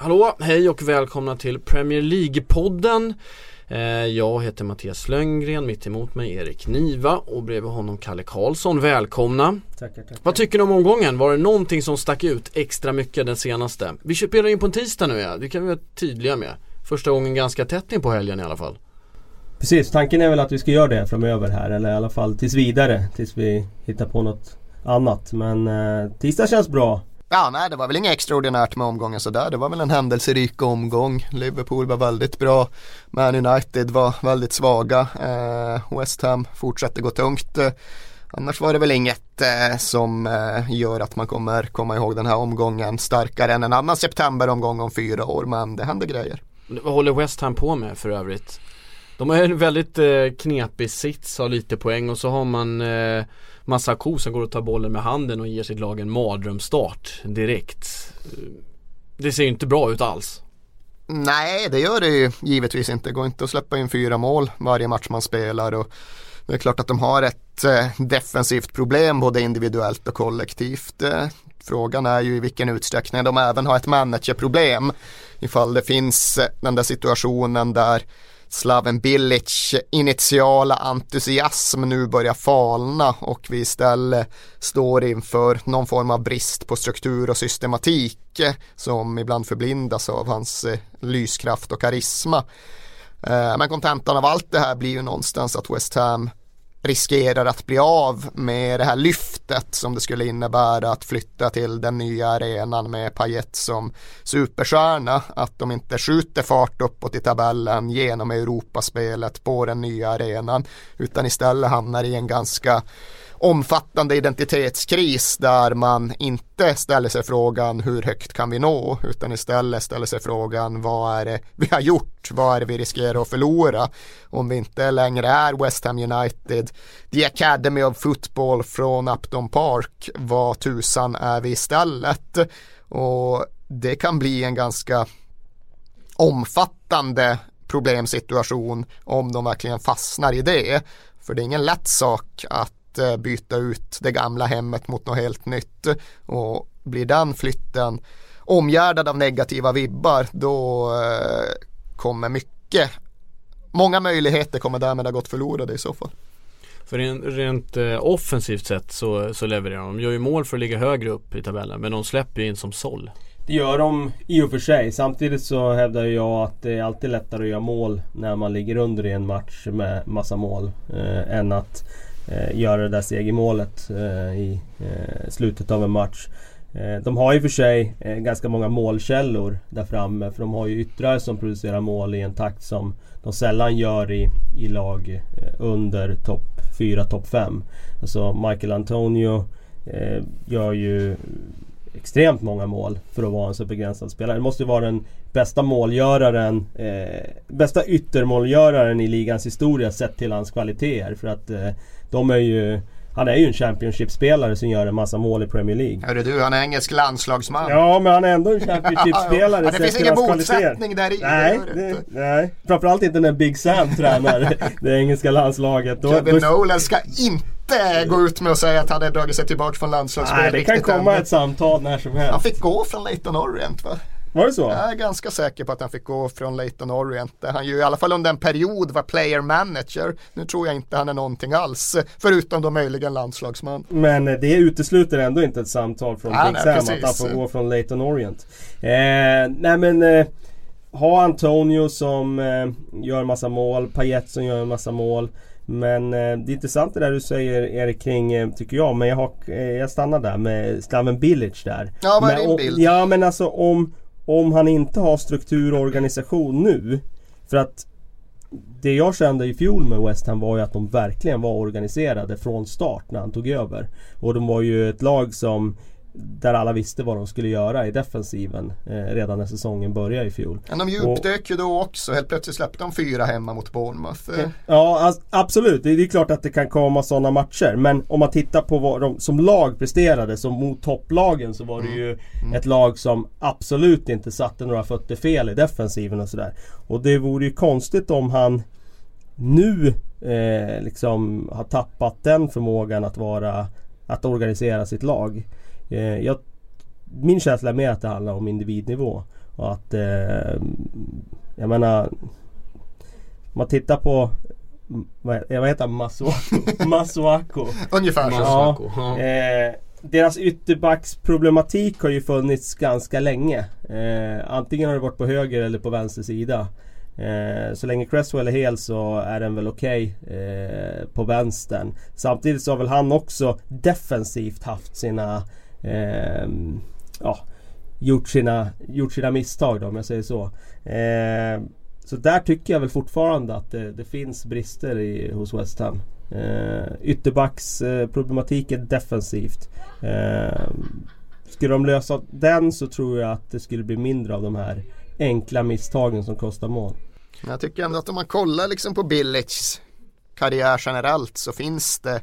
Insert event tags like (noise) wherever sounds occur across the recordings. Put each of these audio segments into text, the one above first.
Hallå, hej och välkomna till Premier League-podden. Eh, jag heter Mattias Lönngren, mitt emot mig Erik Niva och bredvid honom Kalle Karlsson. Välkomna! Tackar, tackar. Vad tycker ni om omgången? Var det någonting som stack ut extra mycket den senaste? Vi spelar in på en tisdag nu ja, det kan vi vara tydliga med. Första gången ganska tätt in på helgen i alla fall. Precis, tanken är väl att vi ska göra det framöver här eller i alla fall tills vidare tills vi hittar på något annat. Men eh, tisdag känns bra. Ja, nej det var väl inget extraordinärt med omgången sådär. Det var väl en händelserik omgång. Liverpool var väldigt bra. Man United var väldigt svaga. Eh, West Ham fortsatte gå tungt. Eh, annars var det väl inget eh, som eh, gör att man kommer komma ihåg den här omgången starkare än en annan septemberomgång om fyra år. Men det händer grejer. Vad håller West Ham på med för övrigt? De har en väldigt eh, knepig sits, har lite poäng och så har man eh, massa Masako som går och tar bollen med handen och ger sitt lag en mardrömsstart direkt. Det ser ju inte bra ut alls. Nej, det gör det ju givetvis inte. Det går inte att släppa in fyra mål varje match man spelar. Och det är klart att de har ett eh, defensivt problem både individuellt och kollektivt. Eh, frågan är ju i vilken utsträckning de även har ett managerproblem. Ifall det finns eh, den där situationen där Slaven Bilic initiala entusiasm nu börjar falna och vi istället står inför någon form av brist på struktur och systematik som ibland förblindas av hans eh, lyskraft och karisma. Eh, men kontentan av allt det här blir ju någonstans att West Ham riskerar att bli av med det här lyftet som det skulle innebära att flytta till den nya arenan med Payet som superstjärna. Att de inte skjuter fart uppåt i tabellen genom Europaspelet på den nya arenan utan istället hamnar i en ganska omfattande identitetskris där man inte ställer sig frågan hur högt kan vi nå utan istället ställer sig frågan vad är det vi har gjort, vad är det vi riskerar att förlora om vi inte längre är West Ham United, The Academy of Football från Upton Park, vad tusan är vi istället? Och det kan bli en ganska omfattande problemsituation om de verkligen fastnar i det. För det är ingen lätt sak att Eh, byta ut det gamla hemmet mot något helt nytt. Och blir den flytten omgärdad av negativa vibbar då eh, kommer mycket, många möjligheter kommer därmed ha gått förlorade i så fall. För rent, rent eh, offensivt sett så, så levererar de. De gör ju mål för att ligga högre upp i tabellen men de släpper ju in som såll. Det gör de i och för sig. Samtidigt så hävdar jag att det är alltid lättare att göra mål när man ligger under i en match med massa mål. Eh, än att eh, göra det där segermålet eh, i eh, slutet av en match. Eh, de har ju för sig eh, ganska många målkällor där framme för de har ju yttrar som producerar mål i en takt som de sällan gör i, i lag eh, under topp 4, topp 5. Alltså Michael Antonio eh, gör ju extremt många mål för att vara en så begränsad spelare. Det måste ju vara den bästa målgöraren, eh, bästa yttermålgöraren i ligans historia sett till hans kvaliteter. För att eh, de är ju han är ju en Championship-spelare som gör en massa mål i Premier League. Hörru du, han är engelsk landslagsman. Ja, men han är ändå en Championship-spelare. (laughs) ja, det finns ingen motsättning där i. Nej, det, nej. Framförallt inte när Big Sam tränar (laughs) det engelska landslaget. Kevin. Nolan ska inte gå ut med att säga att han hade dragit sig tillbaka från landslagsspel. Nej, det kan komma än. ett samtal när som helst. Han fick gå från Leighton Orient va? Var det så? Jag är ganska säker på att han fick gå från Leighton Orient. Där han ju i alla fall under en period var player manager. Nu tror jag inte han är någonting alls. Förutom då möjligen landslagsman. Men det utesluter ändå inte ett samtal från Big Sam att han får gå från Leighton Orient. Eh, nej men eh, ha Antonio som eh, gör massa mål. Payet som gör massa mål. Men eh, det är intressant det där du säger Erik kring, eh, tycker jag. Men jag, har, eh, jag stannar där med Slaven Bilic där. Ja, vad är din bild? Ja men alltså om om han inte har struktur och organisation nu. För att det jag kände i fjol med West Ham var ju att de verkligen var organiserade från start när han tog över. Och de var ju ett lag som där alla visste vad de skulle göra i defensiven eh, redan när säsongen började i fjol. Men de djupdök ju då också. Helt plötsligt släppte de fyra hemma mot Bournemouth. Ja, absolut. Det är klart att det kan komma sådana matcher. Men om man tittar på vad de som lag presterade, som mot topplagen så var det ju mm. mm. ett lag som absolut inte satte några fötter fel i defensiven och sådär. Och det vore ju konstigt om han nu eh, liksom har tappat den förmågan att vara att organisera sitt lag. Eh, jag, min känsla är mer att det handlar om individnivå. Och att eh, jag menar man tittar på vad, vad heter han? Masuako? (laughs) Masuako. Ungefär så. Masuako, Ja, ja. eh, deras ytterbacksproblematik har ju funnits ganska länge. Eh, antingen har det varit på höger eller på vänster sida. Eh, så länge Cresswell är hel så är den väl okej eh, på vänstern. Samtidigt så har väl han också defensivt haft sina eh, ja, gjort sina, gjort sina misstag då om jag säger så. Eh, så där tycker jag väl fortfarande att det, det finns brister i, hos West Ham. Eh, ytterbacksproblematiken defensivt. Eh, skulle de lösa den så tror jag att det skulle bli mindre av de här enkla misstagen som kostar mål. Jag tycker ändå att om man kollar liksom på Billics karriär generellt så finns det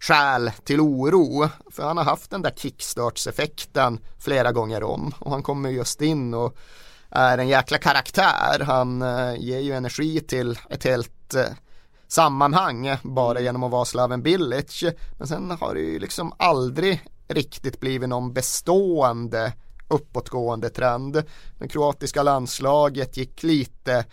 skäl till oro. För han har haft den där kickstartseffekten flera gånger om och han kommer just in och är en jäkla karaktär. Han eh, ger ju energi till ett helt eh, sammanhang bara genom att vara Slaven Bilic. Men sen har det ju liksom aldrig riktigt blivit någon bestående uppåtgående trend. Det kroatiska landslaget gick lite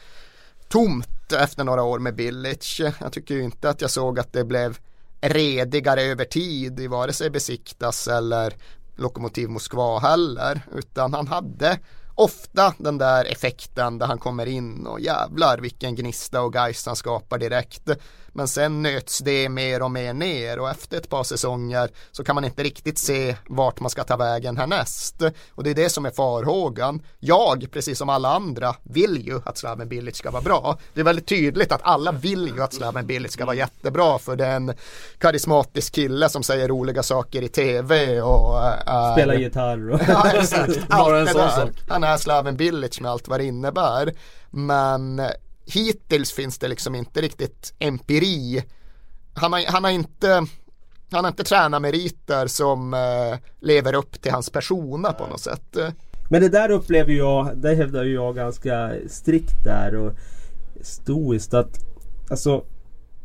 tomt efter några år med Bilic. Jag tycker ju inte att jag såg att det blev redigare över tid i vare sig Besiktas eller Lokomotiv Moskva heller utan han hade ofta den där effekten där han kommer in och jävlar vilken gnista och geist han skapar direkt. Men sen nöts det mer och mer ner och efter ett par säsonger så kan man inte riktigt se vart man ska ta vägen härnäst. Och det är det som är farhågan. Jag, precis som alla andra, vill ju att Slaven Bilic ska vara bra. Det är väldigt tydligt att alla vill ju att Slaven Bilic ska vara jättebra för det är en karismatisk kille som säger roliga saker i tv och är... Spela gitarr och... (laughs) Ja, exakt. Allt det där. Han är Slaven Bilic med allt vad det innebär. Men hittills finns det liksom inte riktigt empiri. Han har, han har inte han har inte tränarmeriter som eh, lever upp till hans persona på något sätt. Men det där upplever jag, det hävdar ju jag ganska strikt där och stoiskt att alltså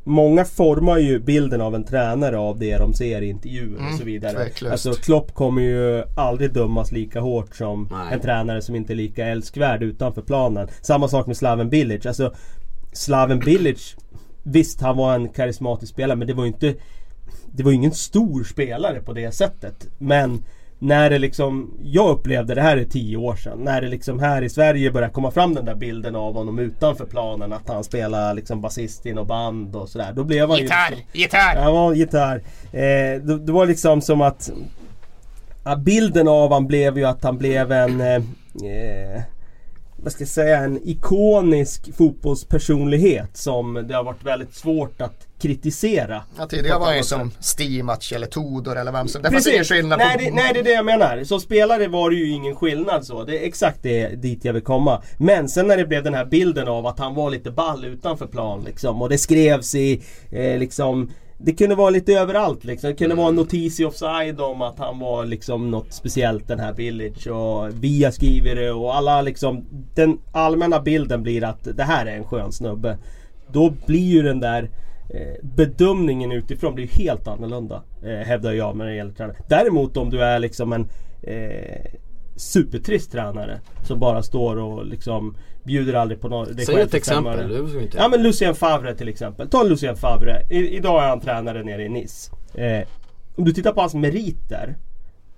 Många formar ju bilden av en tränare av det de ser i intervjuer Mm, och så vidare. tveklöst. Alltså Klopp kommer ju aldrig dömas lika hårt som Nej. en tränare som inte är lika älskvärd utanför planen. Samma sak med Slaven Bilic. Alltså Slaven Bilic Visst han var en karismatisk spelare men det var ju inte Det var ingen stor spelare på det sättet. Men när det liksom Jag upplevde det här är tio år sedan. När det liksom här i Sverige började komma fram den där bilden av honom utanför planen. Att han spelar liksom basist i något band och sådär. Då blev han ju liksom, gitarr! han var gitarr. Eh, det, det var liksom som att ja, Bilden av han blev ju att han blev en eh, eh, vad ska jag säga, en ikonisk fotbollspersonlighet som det har varit väldigt svårt att kritisera. Ja, tidigare var han ju som Stimac eller Tudor eller vem som Det fanns ingen skillnad nej, på... det, nej det är det jag menar. Som spelare var det ju ingen skillnad så. Det är exakt det dit jag vill komma. Men sen när det blev den här bilden av att han var lite ball utanför plan liksom. Och det skrevs i eh, liksom det kunde vara lite överallt liksom. Det kunde vara en notis i offside om att han var liksom något speciellt den här Village och vi har skrivit det och alla liksom Den allmänna bilden blir att det här är en skön snubbe. Då blir ju den där eh, bedömningen utifrån blir helt annorlunda. Eh, hävdar jag när det gäller tränare. Däremot om du är liksom en eh, supertrist tränare som bara står och liksom bjuder aldrig på något. Säg ett exempel. Det inte. Ja men Lucien Favre till exempel. Ta Lucien Favre. I, idag är han tränare nere i Nice. Eh, om du tittar på hans meriter.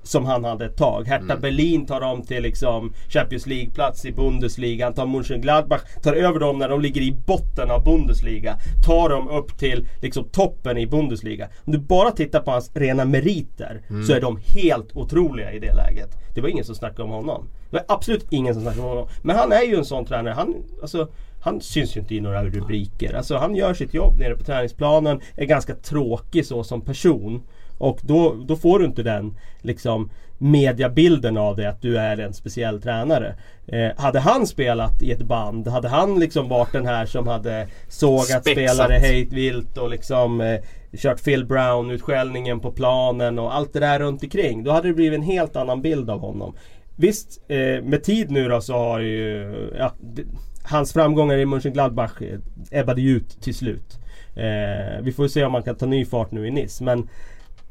Som han hade ett tag. Hertha Mm. Berlin tar dem till liksom Champions League-plats i Bundesliga. Han tar Mönchengladbach. Tar över dem när de ligger i botten av Bundesliga. Tar dem upp till liksom toppen i Bundesliga. Om du bara tittar på hans rena meriter. Mm. Så är de helt otroliga i det läget. Det var ingen som snackade om honom. Det var absolut ingen som snackade om honom. Men han är ju en sån tränare. Han, alltså, han syns ju inte i några rubriker. Alltså, han gör sitt jobb nere på träningsplanen. Är ganska tråkig så som person. Och då, då får du inte den liksom mediabilden av det att du är en speciell tränare. Eh, hade han spelat i ett band, hade han liksom varit den här som hade sågat Spexat. spelare hejt vilt och liksom eh, kört Phil Brown utskällningen på planen och allt det där runt omkring. Då hade det blivit en helt annan bild av honom. Visst, eh, med tid nu då så har ju ja, hans framgångar i Mönchengladbach eh, ebbade ju ut till slut. Eh, vi får se om man kan ta ny fart nu i Nice. Men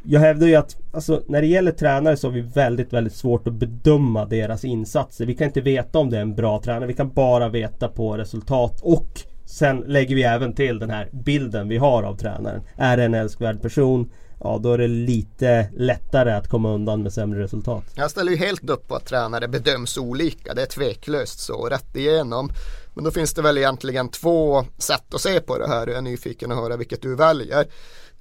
jag hävdar ju att alltså, när det gäller tränare så har vi väldigt, väldigt svårt att bedöma deras insatser. Vi kan inte veta om det är en bra tränare. Vi kan bara veta på resultat och sen lägger vi även till den här bilden vi har av tränaren. Är det en älskvärd person? Ja, då är det lite lättare att komma undan med sämre resultat. Jag ställer ju helt upp på att tränare bedöms olika. Det är tveklöst så, rätt igenom. Men då finns det väl egentligen två sätt att se på det här. Jag är nyfiken att höra vilket du väljer.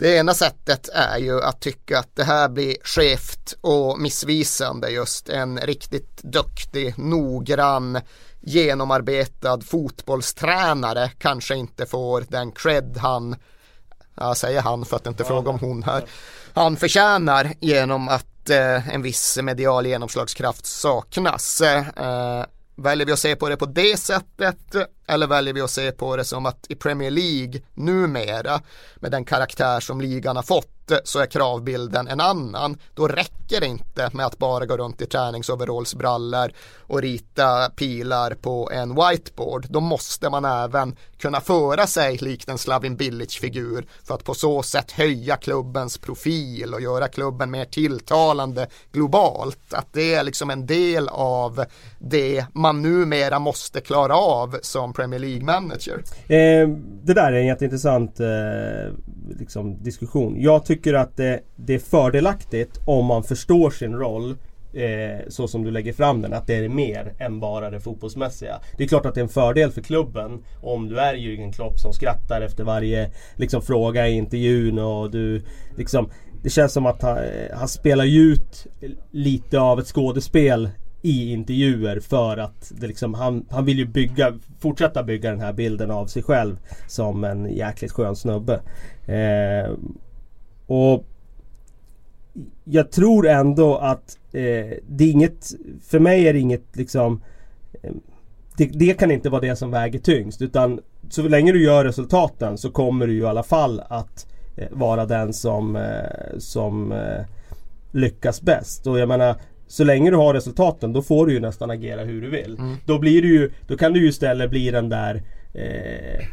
Det ena sättet är ju att tycka att det här blir skevt och missvisande just en riktigt duktig, noggrann, genomarbetad fotbollstränare kanske inte får den cred han, jag säger han för att inte är fråga om hon här, han förtjänar genom att eh, en viss medial genomslagskraft saknas. Eh, Väljer vi att se på det på det sättet eller väljer vi att se på det som att i Premier League numera med den karaktär som ligan har fått så är kravbilden en annan. Då räcker det inte med att bara gå runt i träningsoverallsbrallor och rita pilar på en whiteboard. Då måste man även kunna föra sig likt en Slavin Bilic-figur för att på så sätt höja klubbens profil och göra klubben mer tilltalande globalt. Att det är liksom en del av det man numera måste klara av som Premier League-manager. Eh, det där är en jätteintressant eh, liksom, diskussion. Jag tycker att det, det, är fördelaktigt om man förstår sin roll eh, så som du lägger fram den. Att det är mer än bara det fotbollsmässiga. Det är klart att det är en fördel för klubben om du är Jürgen Klopp som skrattar efter varje liksom, fråga i intervjun och du liksom det känns som att han, eh, han spelar ut lite av ett skådespel i intervjuer för att det liksom, han, han vill ju bygga, fortsätta bygga den här bilden av sig själv som en jäkligt skön snubbe. Eh, och jag tror ändå att eh, det är inget, för mig är det inget liksom eh, det, det, kan inte vara det som väger tyngst utan så länge du gör resultaten så kommer du ju i alla fall att eh, vara den som, eh, som eh, lyckas bäst. Och jag menar så länge du har resultaten då får du ju nästan agera hur du vill. Mm. Då blir du ju, då kan du ju istället bli den där eh,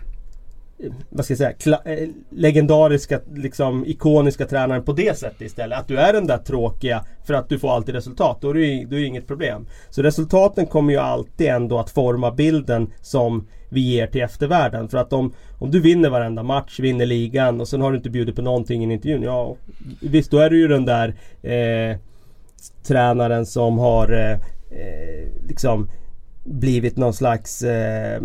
vad ska jag säga, eh, legendariska, liksom ikoniska tränaren på det sättet istället. Att du är den där tråkiga för att du får alltid resultat. Då är det, då är det inget problem. Så resultaten kommer ju alltid ändå att forma bilden som vi ger till eftervärlden. För att om, om du vinner varenda match, vinner ligan och sen har du inte bjudit på någonting i intervjun. Ja, visst då är du ju den där eh, tränaren som har eh, eh, liksom blivit någon slags eh,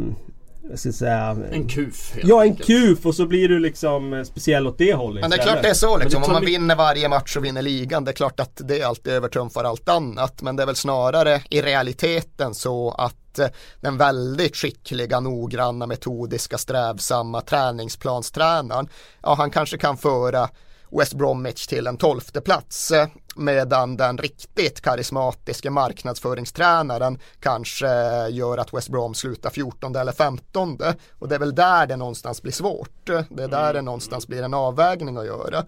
jag ska säga, en kuf Ja en enkelt. kuf och så blir du liksom eh, speciell åt det hållet Men det är klart det är så liksom. Om man vinner varje match och vinner ligan. Det är klart att det alltid övertrumfar allt annat. Men det är väl snarare i realiteten så att eh, den väldigt skickliga, noggranna, metodiska, strävsamma träningsplanstränaren. Ja, han kanske kan föra West Bromwich till en tolfte plats medan den riktigt karismatiska marknadsföringstränaren kanske gör att West Brom slutar 14 eller 15 och det är väl där det någonstans blir svårt. Det är där det någonstans blir en avvägning att göra.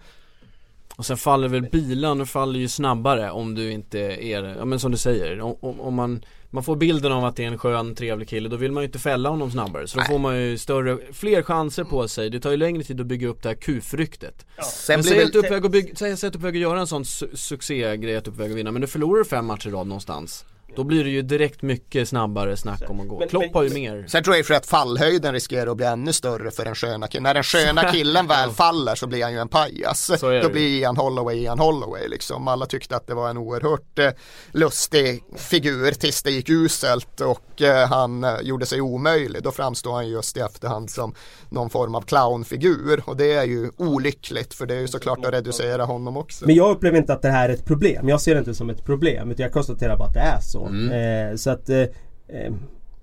Och sen faller väl bilen, faller ju snabbare om du inte är, ja men som du säger, om, om man man får bilden av att det är en skön, trevlig kille, då vill man ju inte fälla honom snabbare. Så då Nej. får man ju större, fler chanser på sig. Det tar ju längre tid att bygga upp det här kufryktet. Ja. men säg att du är på väg att, bygga, säg, säg att du är på väg att göra en sån su succégrej att du är på väg att vinna, men du förlorar fem matcher i rad någonstans. Då blir det ju direkt mycket snabbare snack om att gå. Men, Klopp har ju mer. Sen tror jag för att fallhöjden riskerar att bli ännu större för den sköna killen. När den sköna (laughs) killen väl faller så blir han ju en pajas. Då blir Ian Holloway Ian Holloway liksom. Alla tyckte att det var en oerhört eh, lustig figur tills det gick uselt och eh, han eh, gjorde sig omöjlig. Då framstår han just i efterhand som någon form av clownfigur och det är ju olyckligt för det är ju såklart att reducera honom också. Men jag upplever inte att det här är ett problem. Jag ser det inte som ett problem utan jag konstaterar bara att det är så. Mm. Eh, så att eh, eh,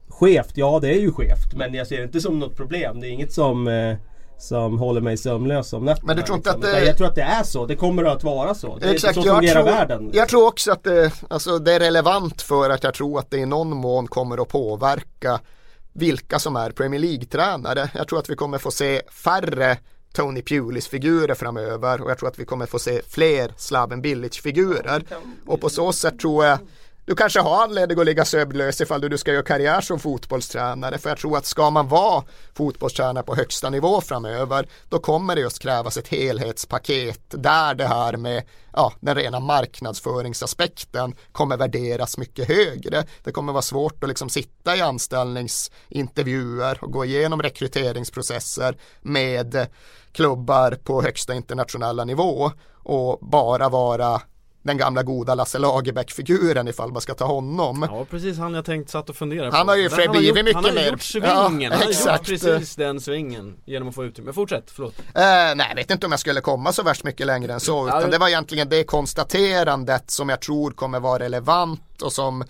Skevt, ja det är ju skevt men jag ser det inte som något problem. Det är inget som eh, som håller mig sömnlös om nätterna. Men du tror inte liksom. att det... Jag tror att det är så. Det kommer att vara så. Det Exakt, är så fungerar tror, världen. Jag tror också att det, alltså, det är relevant för att jag tror att det i någon mån kommer att påverka vilka som är Premier League-tränare. Jag tror att vi kommer få se färre Tony Pulis-figurer framöver och jag tror att vi kommer få se fler Slaven Bilic-figurer. Och på så sätt tror jag du kanske har anledning att ligga sömnlös ifall du ska göra karriär som fotbollstränare. För jag tror att ska man vara fotbollstränare på högsta nivå framöver då kommer det just krävas ett helhetspaket där det här med ja, den rena marknadsföringsaspekten kommer värderas mycket högre. Det kommer vara svårt att liksom sitta i anställningsintervjuer och gå igenom rekryteringsprocesser med klubbar på högsta internationella nivå och bara vara den gamla goda Lasse Lagerbäck-figuren ifall man ska ta honom. Ja precis han jag tänkt satt och fundera på. Han har ju för blivit mycket mer. Han har gjort svingen, ja, han har gjort precis den svingen genom att få utrymme. Fortsätt, förlåt. Uh, nej jag vet inte om jag skulle komma så värst mycket längre än så. Utan det var egentligen det konstaterandet som jag tror kommer vara relevant och som uh,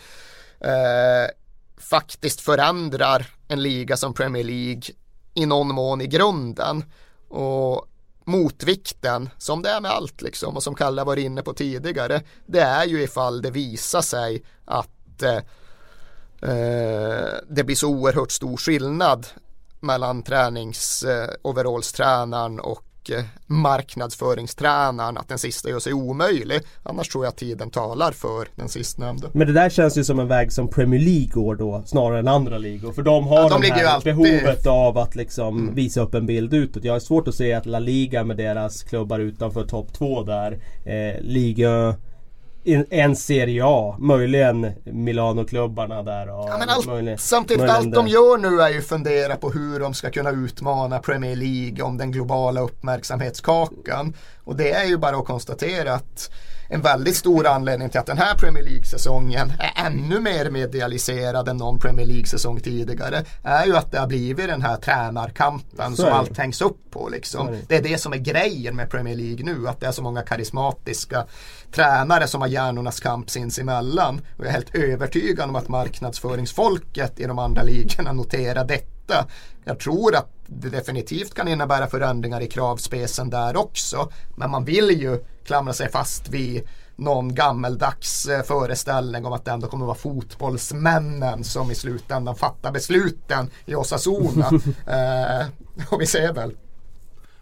faktiskt förändrar en liga som Premier League i någon mån i grunden. Och motvikten, som det är med allt liksom och som Kalle var inne på tidigare, det är ju ifall det visar sig att eh, eh det blir så oerhört stor skillnad mellan tränings eh, och Eh, marknadsföringstränaren att den sista gör sig omöjlig. Annars tror jag tiden talar för den sistnämnda. Men det där känns ju som en väg som Premier League går då snarare än andra ligor. För de har ja, de det här alltid... behovet av att liksom mm. visa upp en bild utåt. Jag har svårt att se att La Liga med deras klubbar utanför topp 2 där. Eh, Liga en Serie A, möjligen Milano-klubbarna där. Och ja, men allt, möjligen, samtidigt möjligen allt de gör nu är ju fundera på hur de ska kunna utmana Premier League om den globala uppmärksamhetskakan. Och det är ju bara att konstatera att en väldigt stor anledning till att den här Premier League-säsongen är ännu mer medialiserad än någon Premier League-säsong tidigare är ju att det har blivit den här tränarkampen som allt hängs upp på. Liksom. Det är det som är grejen med Premier League nu, att det är så många karismatiska tränare som har hjärnornas kamp sinsemellan. Och jag är helt övertygad om att marknadsföringsfolket i de andra ligorna noterar detta. Jag tror att det definitivt kan innebära förändringar i kravspecen där också. Men man vill ju klamra sig fast vid någon gammeldags eh, föreställning om att det ändå kommer vara fotbollsmännen som i slutändan fattar besluten i Osasuna. (laughs) eh, och vi ser väl.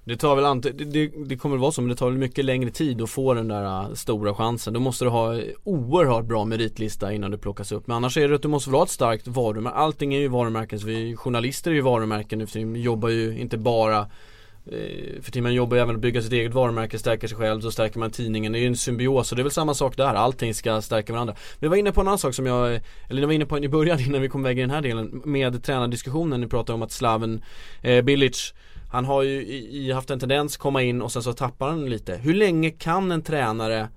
Det tar väl det, det, det kommer vara så men det tar väl mycket längre tid att få den där äh, stora chansen. Då måste du ha äh, oerhört bra meritlista innan du plockas upp. Men annars är det att du måste ha ett starkt varumärke. Allting är ju varumärken. Så vi journalister är ju varumärken nu för vi jobbar ju inte bara äh, för man jobbar ju även att bygga sitt eget varumärke, stärka sig själv, så stärker man tidningen. Det är ju en symbios och det är väl samma sak där. Allting ska stärka varandra. Vi var inne på en annan sak som jag, eller jag var inne på i början (laughs) innan vi kom iväg i den här delen med tränardiskussionen. Ni pratade om att Slaven eh, Bilic han har ju i, i haft en tendens komma in och sen så tappar han lite. Hur länge kan en tränare,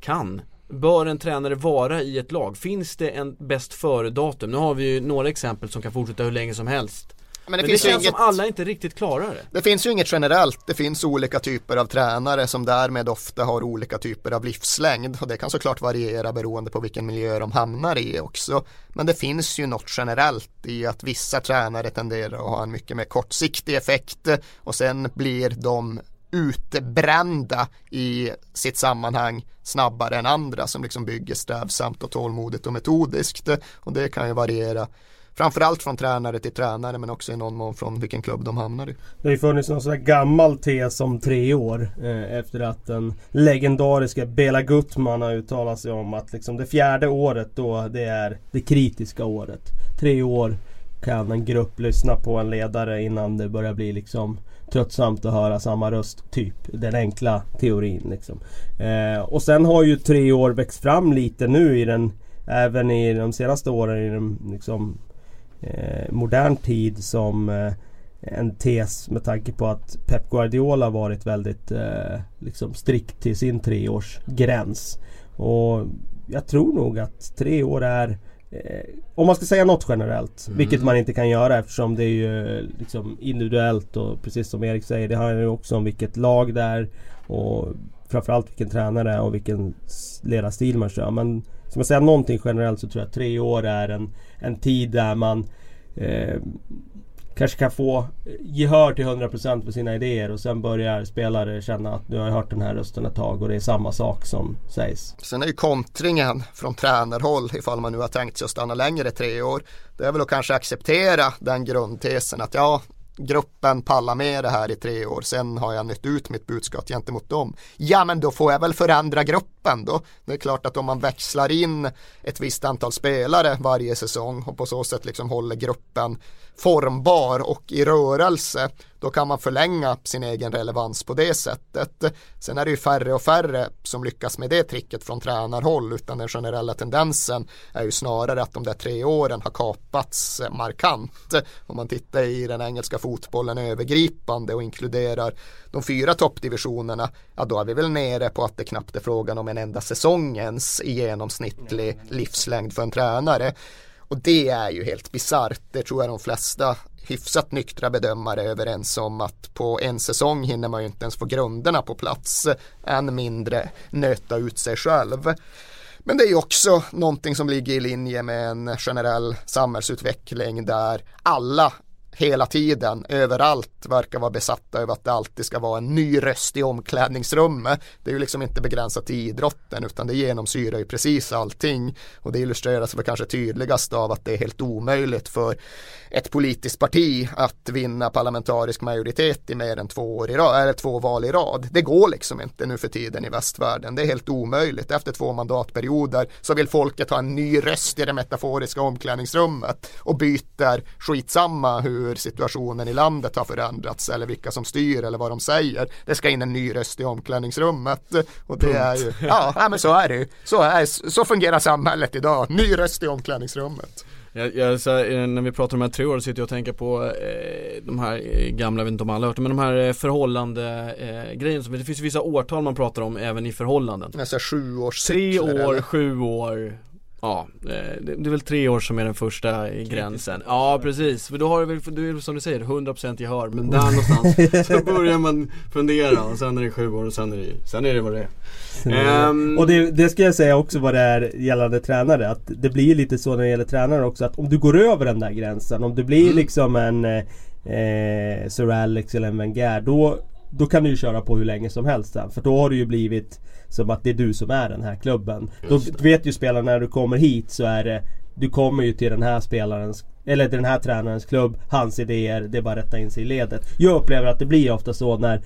kan, bör en tränare vara i ett lag? Finns det en bäst före-datum? Nu har vi ju några exempel som kan fortsätta hur länge som helst. Men det, Men det känns inget, som alla inte riktigt klarar det. Det finns ju inget generellt. Det finns olika typer av tränare som därmed ofta har olika typer av livslängd. Och det kan såklart variera beroende på vilken miljö de hamnar i också. Men det finns ju något generellt i att vissa tränare tenderar att ha en mycket mer kortsiktig effekt. Och sen blir de utbrända i sitt sammanhang snabbare än andra som liksom bygger strävsamt och tålmodigt och metodiskt. Och det kan ju variera Framförallt från tränare till tränare men också i någon mån från vilken klubb de hamnar i. Det har ju funnits någon sån här gammal tes om tre år eh, efter att den legendariska Bela Gutman har uttalat sig om att liksom det fjärde året då det är det kritiska året. Tre år kan en grupp lyssna på en ledare innan det börjar bli liksom tröttsamt att höra samma röst. Typ den enkla teorin liksom. Eh, och sen har ju tre år växt fram lite nu i den Även i de senaste åren i den liksom eh, modern tid som eh, en tes med tanke på att Pep Guardiola varit väldigt eh, liksom strikt till sin treårsgräns. Och jag tror nog att tre år är eh, om man ska säga något generellt, mm. vilket man inte kan göra eftersom det är ju liksom individuellt och precis som Erik säger, det handlar ju också om vilket lag det är och framförallt vilken tränare och vilken ledarstil man kör. Men Ska man säga någonting generellt så tror jag att tre år är en, en tid där man eh, kanske kan få gehör till 100% för sina idéer och sen börjar spelare känna att nu har jag hört den här rösten ett tag och det är samma sak som sägs. Sen är ju kontringen från tränarhåll ifall man nu har tänkt sig att stanna längre tre år. Det är väl att kanske acceptera den grundtesen att ja, gruppen pallar med det här i tre år, sen har jag nytt ut mitt budskap gentemot dem. Ja men då får jag väl förändra gruppen truppen då. Det är klart att om man växlar in ett visst antal spelare varje säsong och på så sätt liksom håller gruppen formbar och i rörelse då kan man förlänga sin egen relevans på det sättet. Sen är det ju färre och färre som lyckas med det tricket från tränarhåll utan den generella tendensen är ju snarare att de där tre åren har kapats markant. Om man tittar i den engelska fotbollen övergripande och inkluderar de fyra toppdivisionerna, ja då är vi väl nere på att det knappt är frågan om en enda säsongens i genomsnittlig livslängd för en tränare. Och det är ju helt bisarrt. Det tror jag de flesta hyfsat nyktra bedömare är överens om att på en säsong hinner man ju inte ens få grunderna på plats. Än mindre nöta ut sig själv. Men det är ju också någonting som ligger i linje med en generell samhällsutveckling där alla hela tiden, överallt, verkar vara besatta över att det alltid ska vara en ny röst i omklädningsrummet. Det är ju liksom inte begränsat till idrotten utan det genomsyrar ju precis allting och det illustreras väl kanske tydligast av att det är helt omöjligt för ett politiskt parti att vinna parlamentarisk majoritet i mer än två, år i rad, eller två val i rad. Det går liksom inte nu för tiden i västvärlden. Det är helt omöjligt. Efter två mandatperioder så vill folket ha en ny röst i det metaforiska omklädningsrummet och byter skitsamma hur situationen i landet har förändrats eller vilka som styr eller vad de säger. Det ska in en ny röst i omklädningsrummet och det är ju, ja, men så är det ju. Så, är, så fungerar samhället idag. Ny röst i omklädningsrummet. Jag, jag, här, när vi pratar om de här tre åren sitter jag och tänker på eh, de här eh, gamla, jag vet inte om alla har hört men de här eh, förhållande eh, grejerna. Det finns vissa årtal man pratar om även i förhållanden. Nästan sju års Tre år, eller? sju år, Ja, eh, det är väl tre år som är den första gränsen. Ja precis, för då har du väl, du är som du säger, 100% gehör. Men där (laughs) någonstans så börjar man fundera och sen är det sju år och sen är det, sen är det vad det är. Um, Och det, det ska jag säga också vad det är gällande tränare Att det blir lite så när det gäller tränare också att om du går över den där gränsen Om du blir mm. liksom en eh, Sir Alex eller en Wenger då, då kan du ju köra på hur länge som helst sen. För då har du ju blivit som att det är du som är den här klubben. Då vet ju spelarna när du kommer hit så är det Du kommer ju till den här spelarens Eller till den här tränarens klubb Hans idéer, det är bara att rätta in sig i ledet. Jag upplever att det blir ofta så när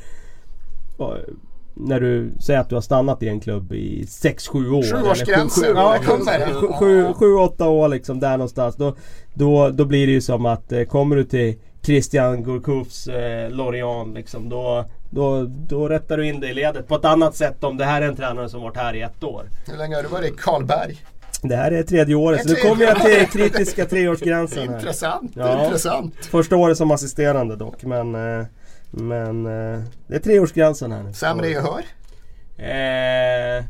när du säger att du har stannat i en klubb i 6-7 år. Sjuårsgränsen. Ja, 7-8 år liksom där någonstans. Då, då, då blir det ju som att eh, kommer du till Christian Gourcuffs eh, Lorient liksom. Då, då, då rättar du in dig i ledet på ett annat sätt om det här är en tränare som varit här i ett år. Hur länge har du varit i Karlberg? Det här är tredje året, så nu kommer jag till kritiska treårsgränsen. intressant, ja, intressant. Första året som assisterande dock, men, eh, men eh, det är treårsgränsen här nu. Sämre gehör? Eh,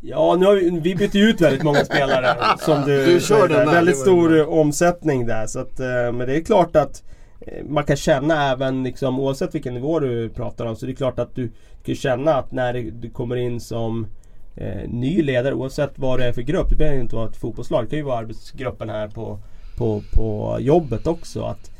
ja, nu har vi, vi bytt ut väldigt många spelare som du, du kör den Väldigt stor omsättning där. Så att, men det är klart att Eh, Eh, man kan känna även liksom, oavsett vilken nivå du pratar om så det är klart att du kan känna att när du kommer in som eh, ny ledare oavsett vad det är för grupp. Det behöver inte vara ett fotbollslag. Det kan ju vara arbetsgruppen här på, på, på jobbet också. Att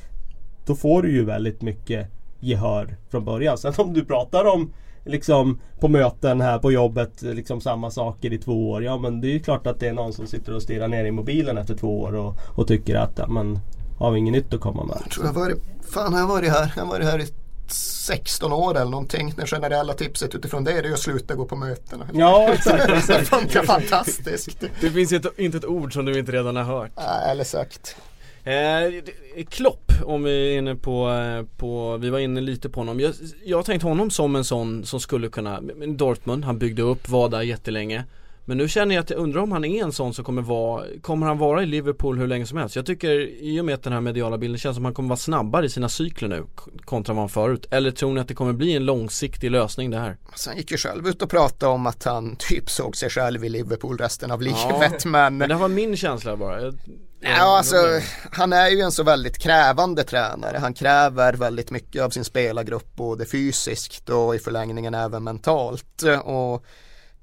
då får du ju väldigt mycket gehör från början. Sen om du pratar om liksom på möten här på jobbet liksom samma saker i två år. Ja men det är ju klart att det är någon som sitter och stirrar ner i mobilen efter två år och, och tycker att ja, men har vi inget nytt att komma med. Jag tror jag varit, fan har jag varit här? Jag har varit här i 16 år eller någonting. Det generella tipset utifrån det är ju att sluta gå på mötena. Ja, (laughs) exakt. det funkar fantastiskt. Det finns ett, inte ett ord som du inte redan har hört. Nej, eller sagt. Eh, Klopp, om vi är inne på, eh, på, vi var inne lite på honom. Jag, jag har tänkt honom som en sån som skulle kunna, Dortmund, han byggde upp, var där jättelänge. Men nu känner jag att jag undrar om han är en sån som kommer vara Kommer han vara i Liverpool hur länge som helst? Jag tycker i och med att den här mediala bilden känns som att han kommer vara snabbare i sina cykler nu Kontra vad han förut Eller tror ni att det kommer bli en långsiktig lösning det här? Alltså han gick ju själv ut och pratade om att han typ såg sig själv i Liverpool resten av livet ja, men Men det var min känsla bara jag... Ja, alltså, han är ju en så väldigt krävande tränare. Han kräver väldigt mycket av sin spelargrupp både fysiskt och i förlängningen även mentalt. Och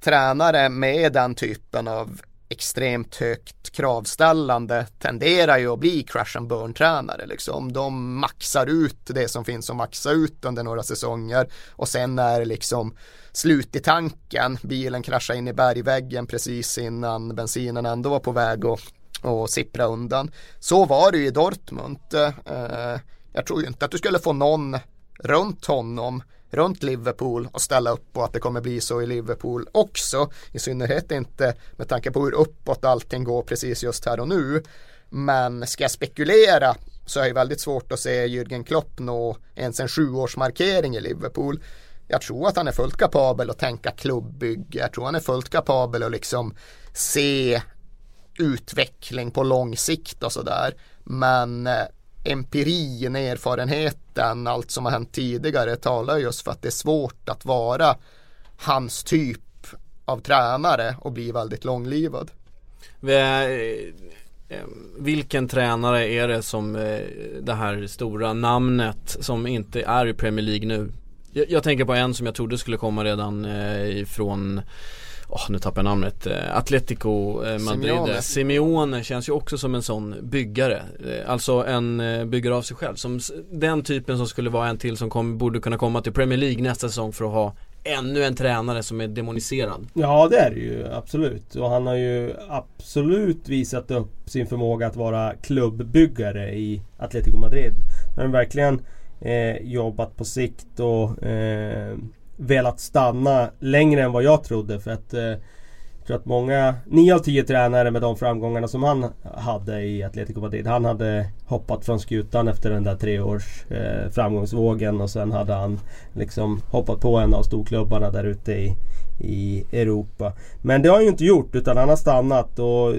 tränare med den typen av extremt högt kravställande tenderar ju att bli crash and burn tränare liksom. De maxar ut det som finns att maxa ut under några säsonger och sen är det liksom slut i tanken. Bilen kraschar in i bergväggen precis innan bensinen ändå var på väg att och sippra undan. Så var det ju i Dortmund. Eh, jag tror ju inte att du skulle få någon runt honom runt Liverpool och ställa upp på att det kommer bli så i Liverpool också. I synnerhet inte med tanke på hur uppåt allting går precis just här och nu. Men ska jag spekulera så är det väldigt svårt att se Jürgen Klopp nå ens en sjuårsmarkering i Liverpool. Jag tror att han är fullt kapabel att tänka klubbbygge. Jag tror han är fullt kapabel att liksom se utveckling på lång sikt och sådär. Men eh, empirin, erfarenheten, allt som har hänt tidigare talar just för att det är svårt att vara hans typ av tränare och bli väldigt långlivad. Eh, eh, vilken tränare är det som eh, det här stora namnet som inte är i Premier League nu? Jag, jag tänker på en som jag trodde skulle komma redan eh, ifrån Oh, nu tappar jag namnet, Atletico Madrid Simeone. Simeone känns ju också som en sån byggare Alltså en byggare av sig själv som Den typen som skulle vara en till som kom, borde kunna komma till Premier League nästa säsong för att ha ännu en tränare som är demoniserad. Ja det är det ju absolut. Och han har ju absolut visat upp sin förmåga att vara klubbbyggare i Atletico Madrid. Han har verkligen eh, jobbat på sikt och eh, velat stanna längre än vad jag trodde. För att eh, tror att många, 9 av 10 tränare med de framgångarna som han hade i Atletico Madrid. Han hade hoppat från skutan efter den där treårs eh, framgångsvågen och sen hade han liksom hoppat på en av storklubbarna där ute i, i Europa. Men det har han ju inte gjort utan han har stannat och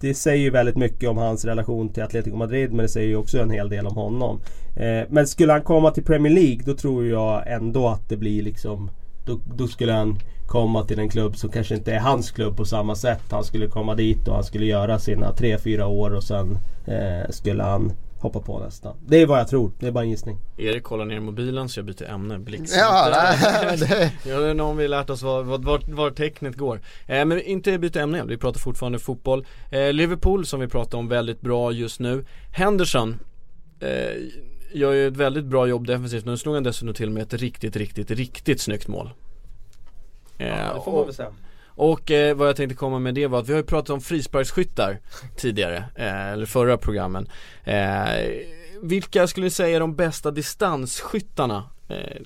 det säger ju väldigt mycket om hans relation till Atletico Madrid men det säger ju också en hel del om honom. Eh, men skulle han komma till Premier League då tror jag ändå att det blir liksom då, då, skulle han komma till en klubb som kanske inte är hans klubb på samma sätt. Han skulle komma dit och han skulle göra sina 3-4 år och sen eh, skulle han hoppa på nästa. Det är vad jag tror, det är bara en gissning. Erik kollar ner mobilen så jag byter ämne blixtsnabbt. Ja, (laughs) det... ja, någon vi lärt oss var, var, var, var tecknet går. Eh, men inte byta ämne, vi pratar fortfarande fotboll. Eh, Liverpool som vi pratar om väldigt bra just nu. Henderson eh, gör ju ett väldigt bra jobb defensivt. Nu slog han dessutom till med ett riktigt, riktigt, riktigt snyggt mål. Ja, det får man väl säga. Och eh, vad jag tänkte komma med det var att vi har ju pratat om frisparksskyttar tidigare, eh, eller förra programmen. Eh, vilka skulle ni säga är de bästa distansskyttarna eh,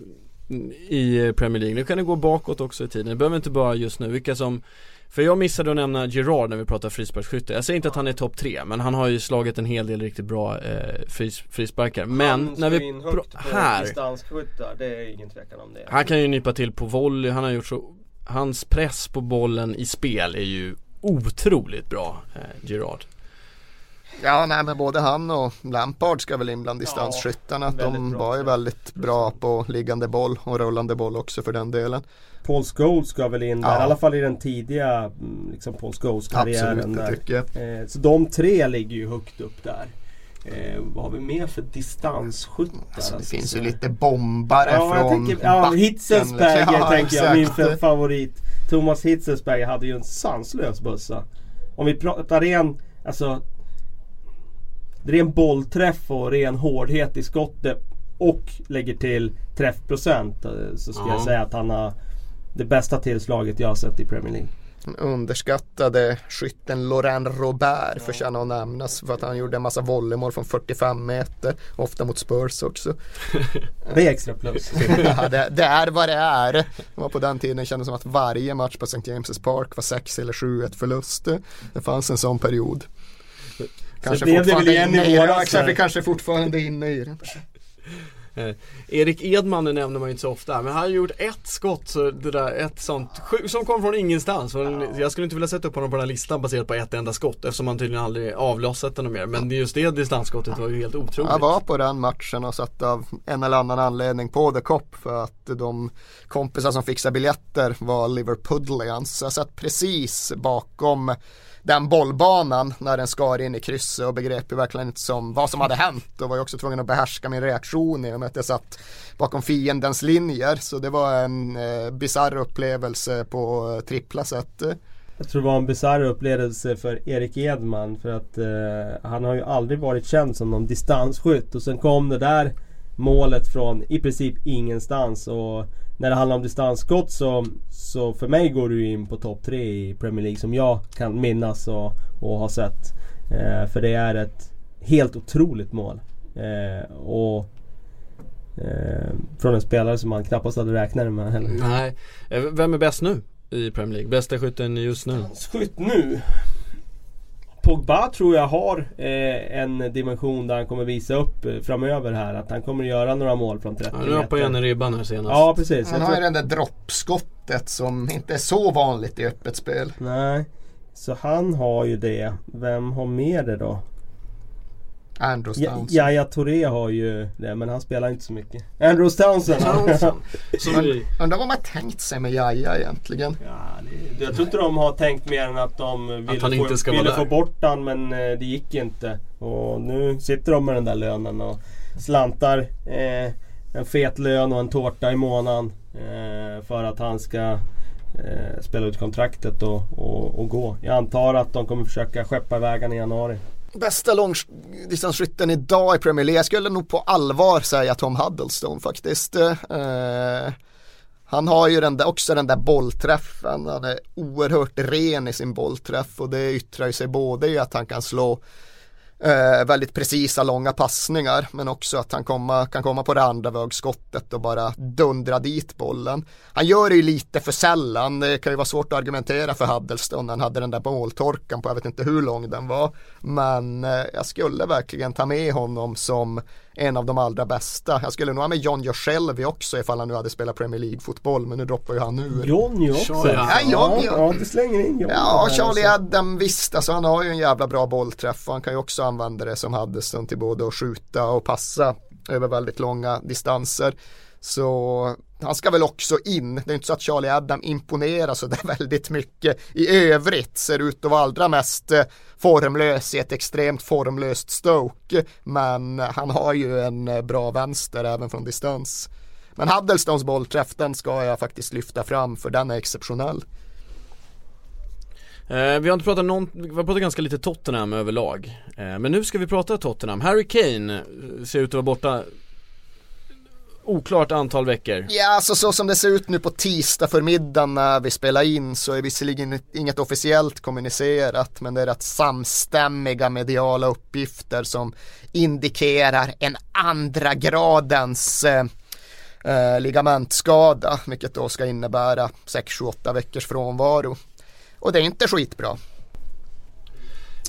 i Premier League? Nu kan det gå bakåt också i tiden, det behöver inte bara just nu. Vilka som för jag missade att nämna Gerard när vi pratar frisparksskytte. Jag säger inte att han är topp tre, men han har ju slagit en hel del riktigt bra eh, fris, frisparkar. Men han när vi in högt på här distansskyttar, det är ingen tvekan om det. Han kan ju nypa till på volley, han har gjort så Hans press på bollen i spel är ju otroligt bra, eh, Gerard. Ja, nej men både han och Lampard ska väl in bland distansskyttarna. Ja, de var ju väldigt bra på liggande boll och rullande boll också för den delen. Paul Scholes ska väl in där, ja. i alla fall i den tidiga mm, liksom Paul Scholes karriären Absolut, där. tycker jag. Eh, så de tre ligger ju högt upp där. Eh, vad har vi mer för distansskyttar? Alltså, det finns ju lite bombare ja, från tänker, Ja, Hitzelsberger ja, tänker jag, min favorit. Thomas Hitzelsberger hade ju en sanslös bössa. Om vi pratar ren, alltså ren bollträff och ren hårdhet i skottet och lägger till träffprocent eh, så ska ja. jag säga att han har det bästa tillslaget jag har sett i Premier League. Den underskattade skytten Laurent Robert ja. förtjänar att nämnas för att han gjorde en massa volleymål från 45 meter. Ofta mot Spurs också. (laughs) det är extra plus. (laughs) ja, det, det, är vad det är. Det var på den tiden kändes som att varje match på St. James' Park var 6 eller 7-1 förlust. Det fanns en sån period. Kanske så det fortfarande det. Kanske, kanske fortfarande inne i det. (laughs) Eh, Erik Edman nämner man ju inte så ofta, men han har gjort ett skott, så det där, ett sånt, som kom från ingenstans. Ja. Jag skulle inte vilja sätta upp honom på den här listan baserat på ett enda skott eftersom han tydligen aldrig avlossat den mer. Men just det distansskottet var ju helt otroligt. Jag var på den matchen och satt av en eller annan anledning på The Cop för att de kompisar som fixade biljetter var Liverpudlians. Jag satt precis bakom den bollbanan när den skar in i krysset och begrep ju verkligen inte som vad som hade hänt. Och var ju också tvungen att behärska min reaktion i och med att jag satt bakom fiendens linjer. Så det var en eh, bizarr upplevelse på eh, trippla sätt. Jag tror det var en bisarr upplevelse för Erik Edman för att eh, han har ju aldrig varit känd som någon distansskytt och sen kom det där målet från i princip ingenstans och när det handlar om distansskott så, så för mig går du in på topp tre i Premier League som jag kan minnas och, och ha sett. Eh, för det är ett helt otroligt mål. Eh, och Eh, från en spelare som man knappast hade räknat med heller. Nej, Eh, vem är bäst nu i Premier League? Bästa skytten just nu? Skytt nu? Pogba tror jag har eh, en dimension där han kommer visa upp eh, framöver här att han kommer göra några mål från 30 Ja, nu hoppade igen i ribban här senast. Ja precis. Han har ju den där droppskottet som inte är så vanligt i öppet spel. Nej. Så han har ju det. Vem har mer det då? Andrews Ja, Townsend. Jaja Touré har ju det men han spelar inte så mycket. Andrews Townsend. Townsend. (laughs) Undrar vad man tänkt sig med Jaja egentligen. Ja, det, jag tror inte de har tänkt mer än att de ville, inte få, ville få bort han men eh, det gick inte. Och nu sitter de med den där lönen och slantar eh, en fet lön och en tårta i månaden eh, för att han ska eh, spela ut kontraktet och, och, och gå. Jag antar att de kommer försöka skeppa iväg i januari. Bästa långdistansskytten liksom, idag i Premier League, jag skulle nog på allvar säga Tom Huddlestone faktiskt. Eh, han har ju den där, också den där bollträffen, han är oerhört ren i sin bollträff och det yttrar ju sig både i att han kan slå eh, väldigt precisa långa passningar men också att han komma, kan komma på det andra vägskottet och bara dundra dit bollen. Han gör det ju lite för sällan, det kan ju vara svårt att argumentera för Huddleston när han hade den där måltorkan på jag vet inte hur lång den var. Men eh, jag skulle verkligen ta med honom som en av de allra bästa. Jag skulle nog ha med John Joselvi också ifall han nu hade spelat Premier League-fotboll men nu droppar ju han ur. Johnny också. Ja, ja. Ja, Johnny, ja. ja, du slänger in Johnny. Ja, Charlie. Adam visst, alltså han har ju en jävla bra bollträff och han kan ju också använda det som Huddleston till både att skjuta och passa över väldigt långa distanser. Så han ska väl också in. Det är inte så att Charlie Adam imponerar så där (laughs) väldigt mycket i övrigt. Ser ut att vara allra mest eh, formlös i ett extremt formlöst Stoke. Men han har ju en eh, bra vänster även från distans. Men Haddelstones bollträff den ska jag faktiskt lyfta fram för den är exceptionell. Eh, vi har inte pratat någon, vi har pratat ganska lite Tottenham överlag. Eh, men nu ska vi prata Tottenham. Harry Kane eh, ser ut att vara borta oklart antal veckor. Ja, alltså så som det ser ut nu på tisdag förmiddagen när vi spelar in så är visserligen inget officiellt kommunicerat men det är rätt samstämmiga mediala uppgifter som indikerar en andra gradens eh, eh, ligamentskada vilket då ska innebära 6-8 veckors frånvaro. Och det är inte skitbra.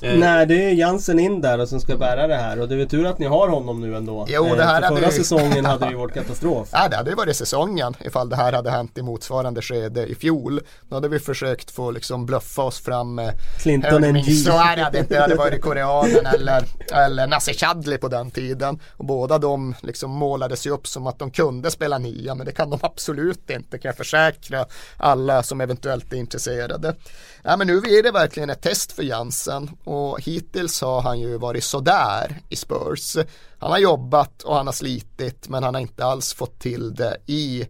Eh, Nej det är Jansen in där och som ska bära det här och det är väl tur att ni har honom nu ändå. Jo, det Eh, här för hade förra vi- säsongen hade ju (laughs) varit katastrof. Ja, det hade ju varit säsongen ifall det här hade hänt i motsvarande skede i fjol. Då hade vi försökt få liksom bluffa oss fram med Clinton Hörde NG. min så är det att det inte hade varit koreanen eller, eller Nasser Chadli på den tiden. Och båda de liksom målades ju upp som att de kunde spela nia men det kan de absolut inte kan jag försäkra alla som eventuellt är intresserade. Ja, men nu är det verkligen ett test för Jansen och hittills har han ju varit sådär i Spurs. Han har jobbat och han har slitit men han har inte alls fått till det i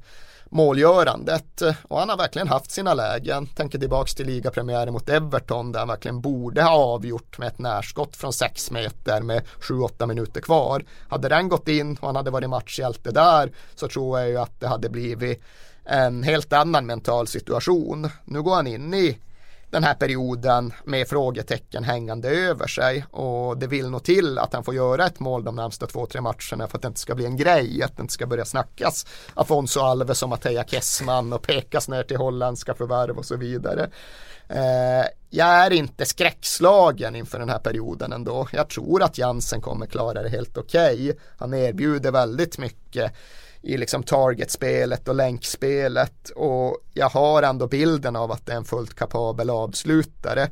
målgörandet och han har verkligen haft sina lägen. Tänker tillbaks till ligapremiären mot Everton där han verkligen borde ha avgjort med ett närskott från 6 meter med 7-8 minuter kvar. Hade den gått in och han hade varit matchhjälte där så tror jag ju att det hade blivit en helt annan mental situation. Nu går han in i den här perioden med frågetecken hängande över sig och det vill nog till att han får göra ett mål de närmsta två, tre matcherna för att det inte ska bli en grej, att det inte ska börja snackas Afonso Alves som Matteja Kessman och pekas ner till holländska förvärv och så vidare. Eh, jag är inte skräckslagen inför den här perioden ändå. Jag tror att Jansen kommer klara det helt okej. Han erbjuder väldigt mycket i liksom targetspelet och länkspelet och jag har ändå bilden av att det är en fullt kapabel avslutare.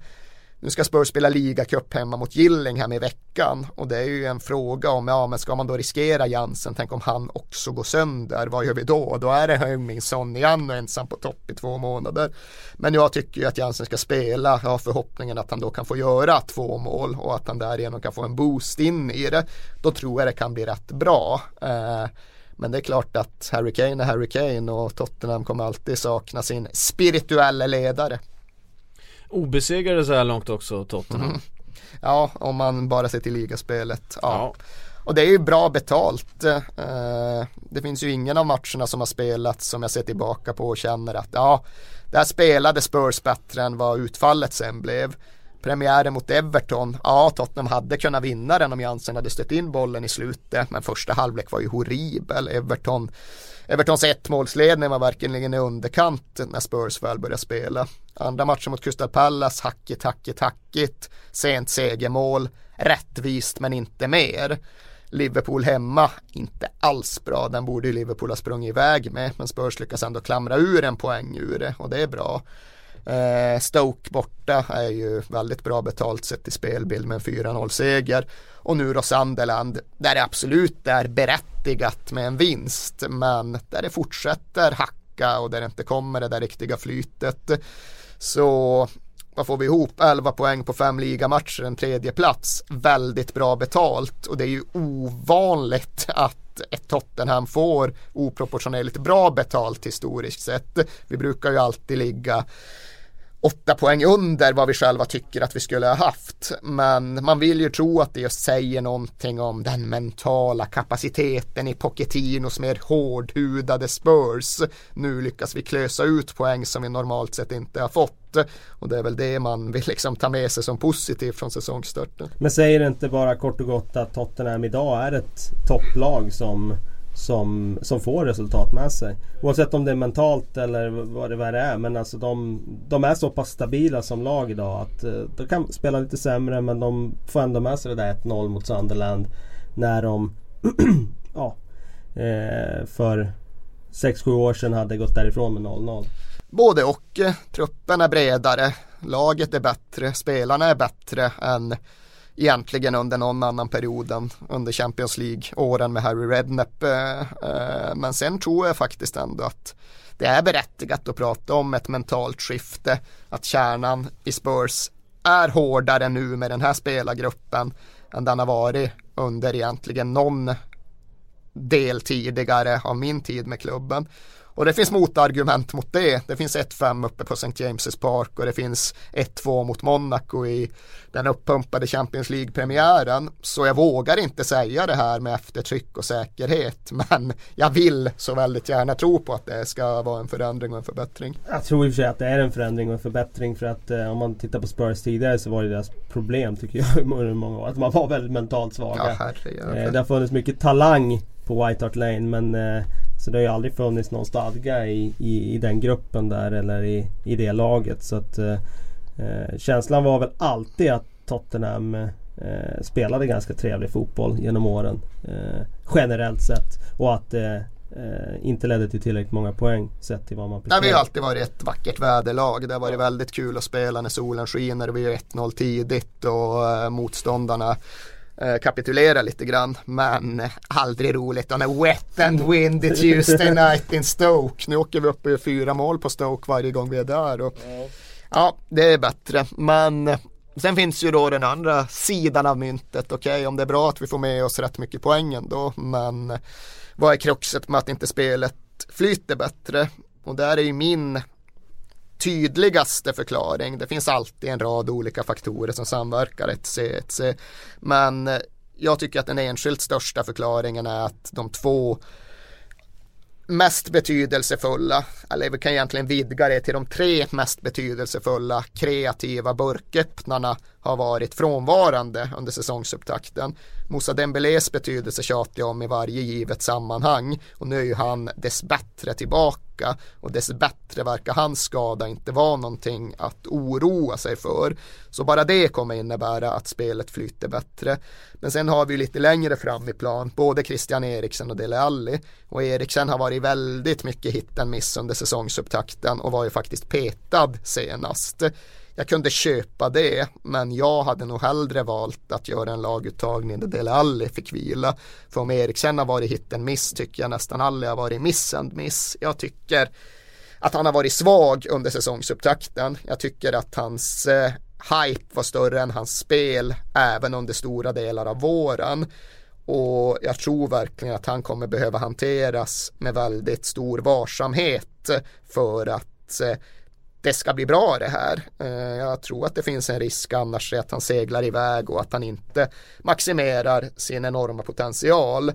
Nu ska Spurs spela ligacup hemma mot Gillingham i veckan och det är ju en fråga om, ja men ska man då riskera Jansen, tänk om han också går sönder, vad gör vi då? Då är det Hemmingsson igen och ensam på topp i två månader. Men jag tycker ju att Jansen ska spela, jag har förhoppningen att han då kan få göra två mål och att han därigenom kan få en boost in i det. Då tror jag det kan bli rätt bra. Eh, men det är klart att Harry Kane är Harry Kane och Tottenham kommer alltid sakna sin spirituella ledare. Obesegrade så här långt också Tottenham. Mm. Ja, om man bara ser till ligaspelet. Ja. Ja. Och det är ju bra betalt. Eh, Det finns ju ingen av matcherna som har spelats som jag ser tillbaka på och känner att ja, där spelade Spurs bättre än vad utfallet sen blev premiären mot Everton, ja Tottenham hade kunnat vinna den om Jansen hade stött in bollen i slutet men första halvlek var ju horribel. Everton Evertons ettmålsledning var verkligen i underkant när Spurs väl började spela. Andra matchen mot Crystal Palace, hackigt, hackigt, hackigt, sent segermål, rättvist men inte mer. Liverpool hemma, inte alls bra, den borde ju Liverpool ha sprungit iväg med, men Spurs lyckas ändå klamra ur en poäng ur det och det är bra. Eh, Stoke borta är ju väldigt bra betalt sett i spelbild med en 4-0 seger. Och nu då Sunderland där det absolut är berättigat med en vinst men där det fortsätter hacka och där det inte kommer det där riktiga flytet. Så vad får vi ihop? 11 poäng på fem ligamatcher, en tredje plats. Väldigt bra betalt och det är ju ovanligt att ett Tottenham får oproportionerligt bra betalt historiskt sett. Vi brukar ju alltid ligga åtta poäng under vad vi själva tycker att vi skulle ha haft. Men man vill ju tro att det just säger någonting om den mentala kapaciteten i Pochettinos mer hårdhudade Spurs. Nu lyckas vi klösa ut poäng som vi normalt sett inte har fått. Och det är väl det man vill liksom ta med sig som positivt från säsongsstörten Men säger det inte bara kort och gott att Tottenham idag är ett topplag som som, som får resultat med sig. Oavsett om det är mentalt eller vad det, vad det är. Men alltså de, de är så pass stabila som lag idag att eh, de kan spela lite sämre men de får ändå med sig det där 1-0 mot Sunderland. När de (clears throat) ja, eh, för 6-7 år sedan hade gått därifrån med 0-0. Både och. Truppen är bredare, laget är bättre, spelarna är bättre än egentligen under någon annan perioden under Champions League-åren med Harry Redknapp. Eh, eh, men sen tror jag faktiskt ändå att det är berättigat att prata om ett mentalt skifte. Att kärnan i Spurs är hårdare nu med den här spelargruppen än den har varit under egentligen någon del tidigare av min tid med klubben. Och det finns motargument mot det. Det finns 1-5 uppe på St. James' Park och det finns 1-2 mot Monaco i den uppumpade Champions League-premiären. Så jag vågar inte säga det här med eftertryck och säkerhet. (laughs) Men jag vill så väldigt gärna tro på att det ska vara en förändring och en förbättring. Jag tror i och för sig att det är en förändring och en förbättring. För att eh, om man tittar på Spurs tidigare så var det deras problem tycker jag (laughs) under många år. Att man var väldigt mentalt svaga. Ja, herre, eh, det har funnits mycket talang på White Hart Lane men eh, så det har ju aldrig funnits någon stadga i, i, i den gruppen där eller i, i det laget. Så att eh, eh, känslan var väl alltid att Tottenham eh, spelade ganska trevlig fotboll genom åren. Eh, generellt sett. Och att det eh, inte ledde till tillräckligt många poäng sett till vad man presterade. vi har alltid varit ett vackert väderlag. Det har varit väldigt kul att spela när solen skiner. Vi är 1-0 tidigt och eh, motståndarna Eh, kapitulera lite grann. Men eh, aldrig roligt Och a wet and windy Tuesday night in Stoke. Nu åker vi upp i fyra mål på Stoke varje gång vi är där. Och, ja, det är bättre. Men eh, sen finns ju då den andra sidan av myntet. Okej, okay, om det är bra att vi får med oss rätt mycket poäng ändå. Men vad är kruxet med att inte spelet flyter bättre? Och där är ju min tydligaste förklaring. Det finns alltid en rad olika faktorer som samverkar etc. etc. Men eh, jag tycker att den enskilt största förklaringen är att de två mest betydelsefulla, eller vi kan egentligen vidga det till de tre mest betydelsefulla kreativa burköppnarna har varit frånvarande under säsongsupptakten. Moussa Dembélés betydelse tjatar jag om i varje givet sammanhang och nu är ju han dess bättre tillbaka och dess bättre verkar hans skada inte vara någonting att oroa sig för. Så bara det kommer innebära att spelet flyter bättre. Men sen har vi lite längre fram i plan både Christian Eriksen och Dele Alli och Eriksen har varit väldigt mycket hit and miss under säsongsupptakten och var ju faktiskt petad senast jag kunde köpa det men jag hade nog hellre valt att göra en laguttagning där Dele Alli fick vila. För om Eriksen har varit hit en miss tycker jag nästan alli har varit miss and miss. Jag tycker att han har varit svag under säsongsupptakten. Jag tycker att hans eh, hype var större än hans spel även under stora delar av våren. Och jag tror verkligen att han kommer behöva hanteras med väldigt stor varsamhet för att eh, det ska bli bra det här. Eh, jag tror att det finns en risk annars att han seglar iväg och att han inte maximerar sin enorma potential.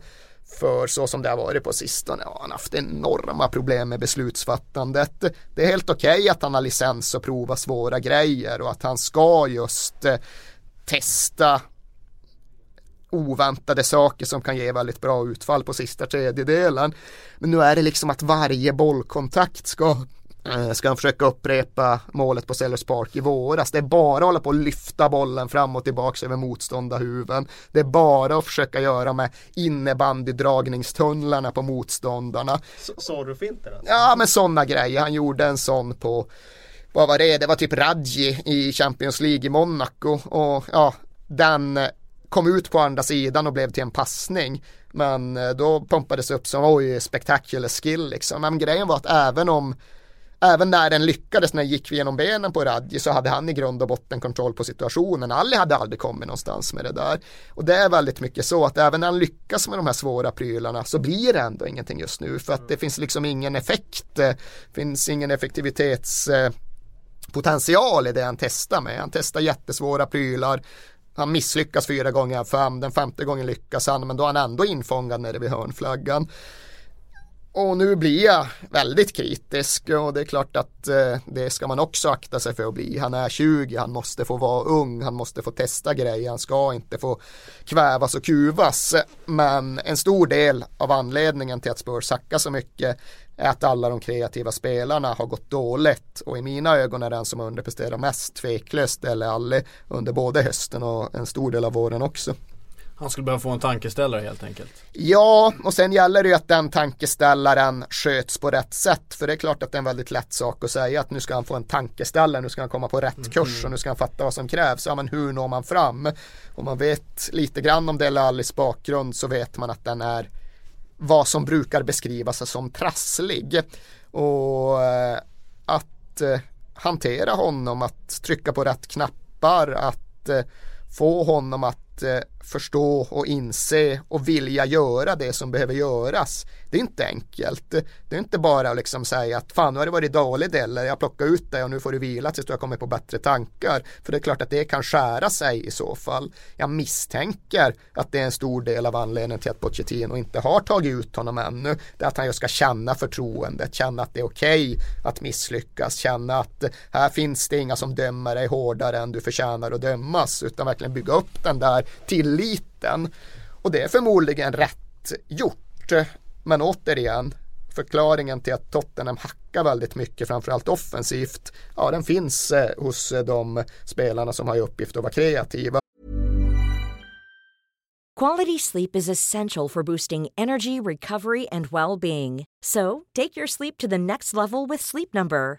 För så som det har varit på sistone, ja, han har haft enorma problem med beslutsfattandet. Det är helt okej okay att han har licens och prova svåra grejer och att han ska just eh, testa oväntade saker som kan ge väldigt bra utfall på sista tredjedelen. Men nu är det liksom att varje bollkontakt ska Ska han försöka upprepa målet på Sellers Park i våras. Det är bara att hålla på och lyfta bollen fram och tillbaka över motståndarhuven. Det är bara att försöka göra med innebandydragningstunnlarna på motståndarna. Sorrofinter alltså? Ja men sådana grejer. Han gjorde en sån på vad var det? Det var typ Radji i Champions League i Monaco och ja den kom ut på andra sidan och blev till en passning. Men eh, då pumpades upp som oj, spectacular skill liksom. Men grejen var att även om Även när den lyckades när den gick genom benen på Radji så hade han i grund och botten kontroll på situationen. Ali hade aldrig kommit någonstans med det där. Och det är väldigt mycket så att även när han lyckas med de här svåra prylarna så blir det ändå ingenting just nu. För att det finns liksom ingen effekt, det finns ingen effektivitetspotential eh, i det han testar med. Han testar jättesvåra prylar han misslyckas fyra gånger av fem, den femte gången lyckas han men då är han ändå infångad nere vid hörnflaggan. Och nu blir jag väldigt kritisk och det är klart att eh, det ska man också akta sig för att bli. Han är 20, han måste få vara ung, han måste få testa grejer, han ska inte få kvävas och kuvas. Men en stor del av anledningen till att Spurs hackar så mycket är att alla de kreativa spelarna har gått dåligt och i mina ögon är den som underpresterar mest tveklöst eller aldrig under både hösten och en stor del av våren också. Han skulle behöva få en tankeställare helt enkelt. Ja, och sen gäller det ju att den tankeställaren sköts på rätt sätt. För det är klart att det är en väldigt lätt sak att säga att nu ska han få en tankeställare, nu ska han komma på rätt mm. kurs och nu ska han fatta vad som krävs. Ja, men hur når man fram? Om man vet lite grann om Dele Allis bakgrund så vet man att den är vad som brukar beskrivas som trasslig. Och eh, att eh, hantera honom, att trycka på rätt knappar, att eh, få honom att Eh, förstå och inse och vilja göra det som behöver göras. Det är inte enkelt. Det är inte bara att liksom säga att fan nu har det varit dåligt eller jag plockar ut dig och nu får du vila tills du har kommit på bättre tankar. För det är klart att det kan skära sig i så fall. Jag misstänker att det är en stor del av anledningen till att Pochettino inte har tagit ut honom ännu. Det är att han just ska känna förtroendet, känna att det är okej okay att misslyckas, känna att eh, här finns det inga som dömer dig hårdare än du förtjänar att dömas utan verkligen bygga upp den där tilliten. Och det är förmodligen rätt gjort. Men återigen, förklaringen till att Tottenham hackar väldigt mycket, framförallt offensivt, ja den finns eh, hos eh, de spelarna som har i uppgift att vara kreativa. Quality sleep is essential for boosting energy, recovery and well-being. So, take your sleep to the next level with Sleep Number.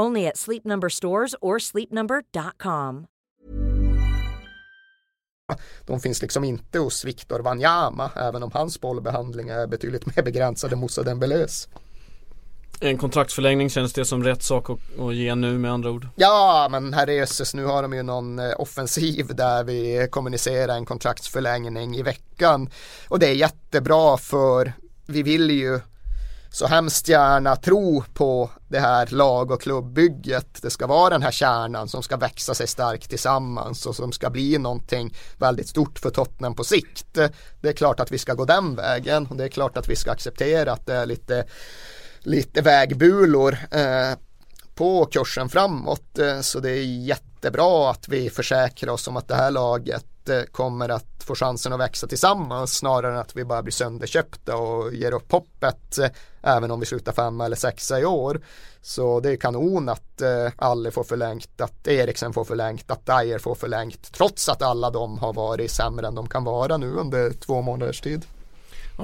Only at Sleep Number stores or sleepnumber.com. De finns liksom inte hos Victor Wanyama, även om hans bollbehandling är betydligt mer begränsad än Moussa Dembélés. En kontraktsförlängning känns det som rätt sak att, att ge nu med andra ord? Ja, men herrejösses, nu har de ju någon eh, offensiv där vi kommunicerar en kontraktsförlängning i veckan. Och det är jättebra för vi vill ju så hemskt gärna tro på det här lag och klubbbygget. Det ska vara den här kärnan som ska växa sig stark tillsammans och som ska bli någonting väldigt stort för Tottenham på sikt. Det är klart att vi ska gå den vägen och det är klart att vi ska acceptera att det är lite, lite vägbulor eh, på kursen framåt. Eh, så det är jättebra att vi försäkrar oss om att det här laget kommer att få chansen att växa tillsammans snarare än att vi bara blir sönderköpta och ger upp hoppet eh, även om vi slutar femma eller sexa i år. Så det är kanon att eh, Alle får förlängt, att Eriksen får förlängt, att Dyer får förlängt trots att alla de har varit sämre än de kan vara nu under två månaders tid.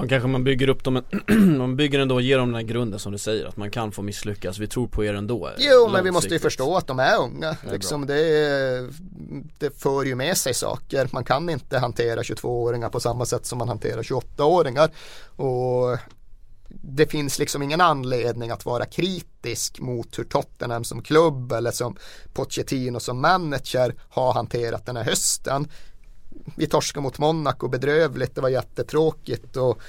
Ja, kanske man bygger upp dem, (clears throat) man bygger ändå och ger dem den här grunden som du säger att man kan få misslyckas, vi tror på er ändå Jo men vi måste ju förstå att de är unga, det är liksom det, det för ju med sig saker, man kan inte hantera 22-åringar på samma sätt som man hanterar 28-åringar och det finns liksom ingen anledning att vara kritisk mot hur Tottenham som klubb eller som Pochettino som manager har hanterat den här hösten. Vi torskade mot Monaco bedrövligt, det var jättetråkigt och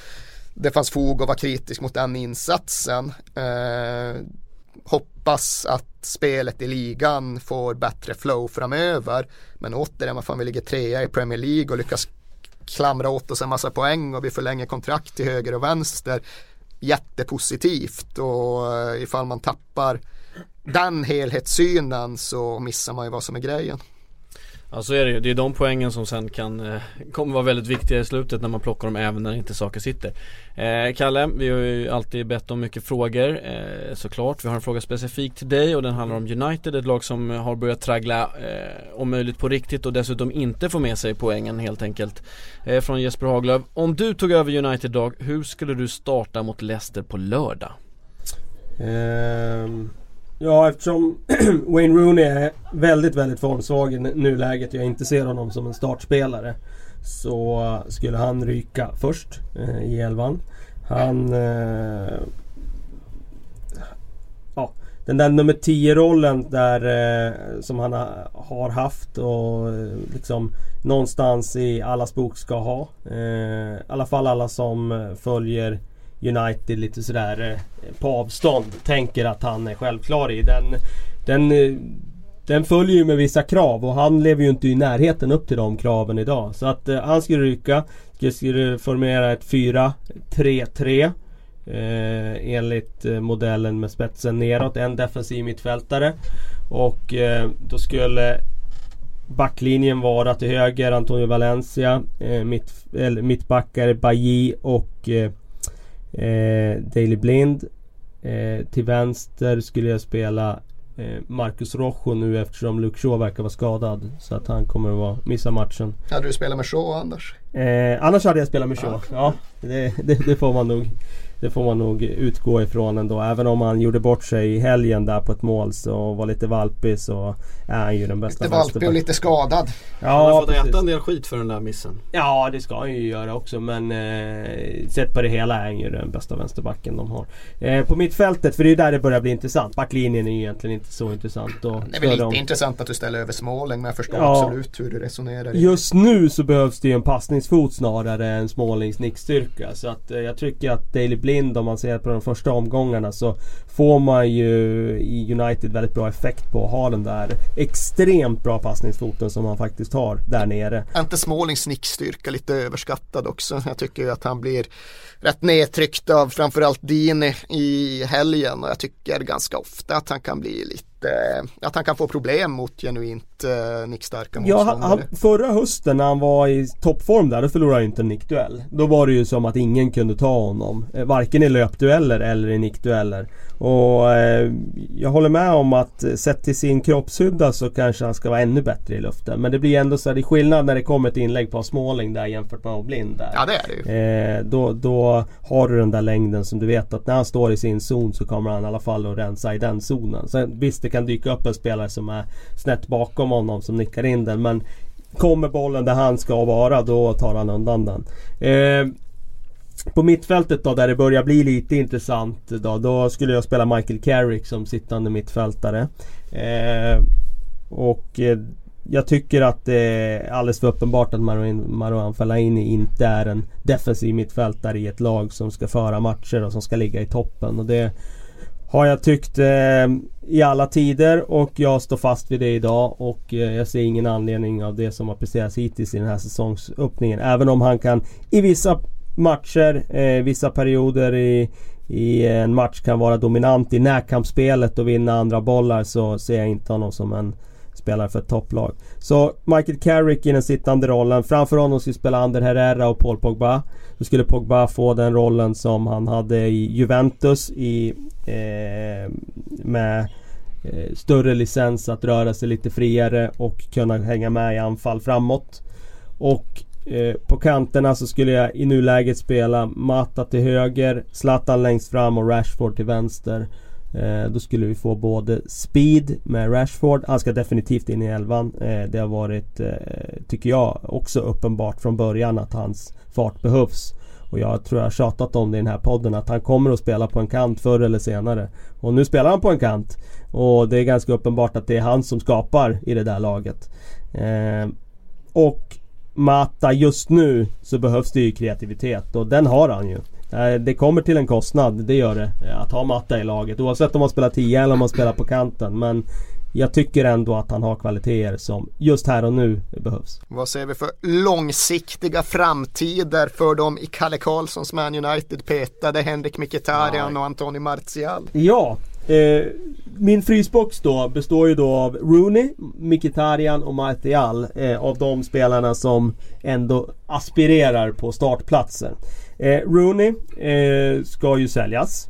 det fanns fog att vara kritisk mot den insatsen. Eh, hoppas att spelet i ligan får bättre flow framöver. Men återigen, vad fan vi ligger trea i Premier League och lyckas klamra åt oss en massa poäng och vi förlänger kontrakt till höger och vänster. Jättepositivt och eh, ifall man tappar den helhetssynen så missar man ju vad som är grejen. Ja så är det ju, det är de poängen som sen kan eh, kommer vara väldigt viktiga i slutet när man plockar dem även när inte saker sitter. Eh, Kalle, vi har ju alltid bett om mycket frågor eh, såklart. Vi har en fråga specifikt till dig och den handlar om United, ett lag som har börjat traggla eh, om möjligt på riktigt och dessutom inte får med sig poängen helt enkelt. Eh, Från Jesper Haglöf. Om du tog över United idag, hur skulle du starta mot Leicester på lördag? Um... Ja eftersom (clears throat) Wayne Rooney är väldigt, väldigt formsvag i nuläget och jag inte ser honom som en startspelare. Så skulle han ryka först eh, i elvan. Han... Eh, ja, den där nummer 10-rollen där eh, som han har haft och eh, liksom någonstans i allas bok ska ha. Eh, I alla fall alla som eh, följer United lite sådär eh, på avstånd tänker att han är självklar i. Den, den, eh, den följer ju med vissa krav och han lever ju inte i närheten upp till de kraven idag. Så att eh, han skulle ryka. Skulle formera ett 4-3-3. Eh, enligt eh, modellen med spetsen neråt. En defensiv mittfältare. Och eh, då skulle backlinjen vara till höger Antonio Valencia. Eh, mitt, eller, mittbackar Bailly och eh, Daily Blind. Eh, till vänster skulle jag spela eh, Marcus Rojo nu eftersom Luke Shaw verkar vara skadad. Så att han kommer att vara, missa matchen. Hade du spelat med Shaw Anders? Eh, annars hade jag spelat med Shaw. Ja, det, det, det, får man nog. Det får man nog utgå ifrån ändå. Även om han gjorde bort sig i helgen där på ett mål så var lite valpig så är han ju den bästa Lite valpig och lite skadad. Ja, han har fått precis. äta en del skit för den där missen. Ja det ska han ju göra också men eh, sett på det hela är han ju den bästa vänsterbacken de har. Eh, på mittfältet, för det är där det börjar bli intressant. Backlinjen är ju egentligen inte så intressant. Och det är väl lite om... intressant att du ställer över Småling men jag förstår ja, absolut hur du resonerar. Just nu så behövs det ju en passningsfot snarare än Smålings nickstyrka. Så att eh, jag tycker att Daily Blind om man ser på de första omgångarna så får man ju i United väldigt bra effekt på att ha den där extremt bra passningsfoten som han faktiskt har där nere. Är inte Smålings nickstyrka lite överskattad också? Jag tycker ju att han blir rätt nedtryckt av framförallt Dini i helgen och jag tycker ganska ofta att han kan bli lite att han kan få problem mot genuint eh, nickstarka motståndare. Ja, förra hösten när han var i toppform där, då förlorade han inte en nickduell. Då var det ju som att ingen kunde ta honom. Eh, varken i löpdueller eller i nickdueller. Och eh, jag håller med om att eh, sett till sin kroppshydda så kanske han ska vara ännu bättre i luften. Men det blir ändå så här, det är skillnad när det kommer ett inlägg på Småling där jämfört med Blind där. Ja det är det ju. Eh, då, då har du den där längden som du vet att när han står i sin zon så kommer han i alla fall att rensa i den zonen. Sen visst det kan dyka upp en spelare som är snett bakom honom som nickar in den. Men kommer bollen där han ska vara då tar han undan den. Eh, på mittfältet då där det börjar bli lite intressant då, då skulle jag spela Michael Carrick som sittande mittfältare. Eh, och eh, jag tycker att det är alldeles för uppenbart att Marouane Fellaini inte är en defensiv mittfältare i ett lag som ska föra matcher och som ska ligga i toppen. Och det har jag tyckt eh, i alla tider och jag står fast vid det idag och eh, jag ser ingen anledning av det som har presterats hittills i den här säsongsöppningen. Även om han kan i vissa matcher, eh, vissa perioder i, i en match kan vara dominant i närkampsspelet och vinna andra bollar så ser jag inte honom som en Spelar för ett topplag. Så Michael Carrick i den sittande rollen. Framför honom skulle spela Ander Herrera och Paul Pogba. Då skulle Pogba få den rollen som han hade i Juventus i, eh, med eh, större licens att röra sig lite friare och kunna hänga med i anfall framåt. Och Eh, på kanterna så skulle jag i nuläget spela Mata till höger, Zlatan längst fram och Rashford till vänster. Eh, då skulle vi få både speed med Rashford, han ska definitivt in i elvan. Eh, det har varit, eh, tycker jag, också uppenbart från början att hans fart behövs. Och jag tror jag har tjatat om det i den här podden att han kommer att spela på en kant förr eller senare. Och nu spelar han på en kant. Och det är ganska uppenbart att det är han som skapar i det där laget. Eh, och Mata just nu så behövs det ju kreativitet och den har han ju. Eh, det kommer till en kostnad, det gör det. Eh, att ha Matta i laget oavsett om man spelar 10 eller om man spelar på kanten. Men jag tycker ändå att han har kvaliteter som just här och nu behövs. Vad ser vi för långsiktiga framtider för dem i Kalle Karlssons Man United petade Henrik Mkhitaryan och Antoni Martial? Ja, eh, min frysbox då består ju då av Rooney, Mkhitaryan och Martial. Eh, av de spelarna som ändå aspirerar på startplatser. Eh, Rooney eh, ska ju säljas.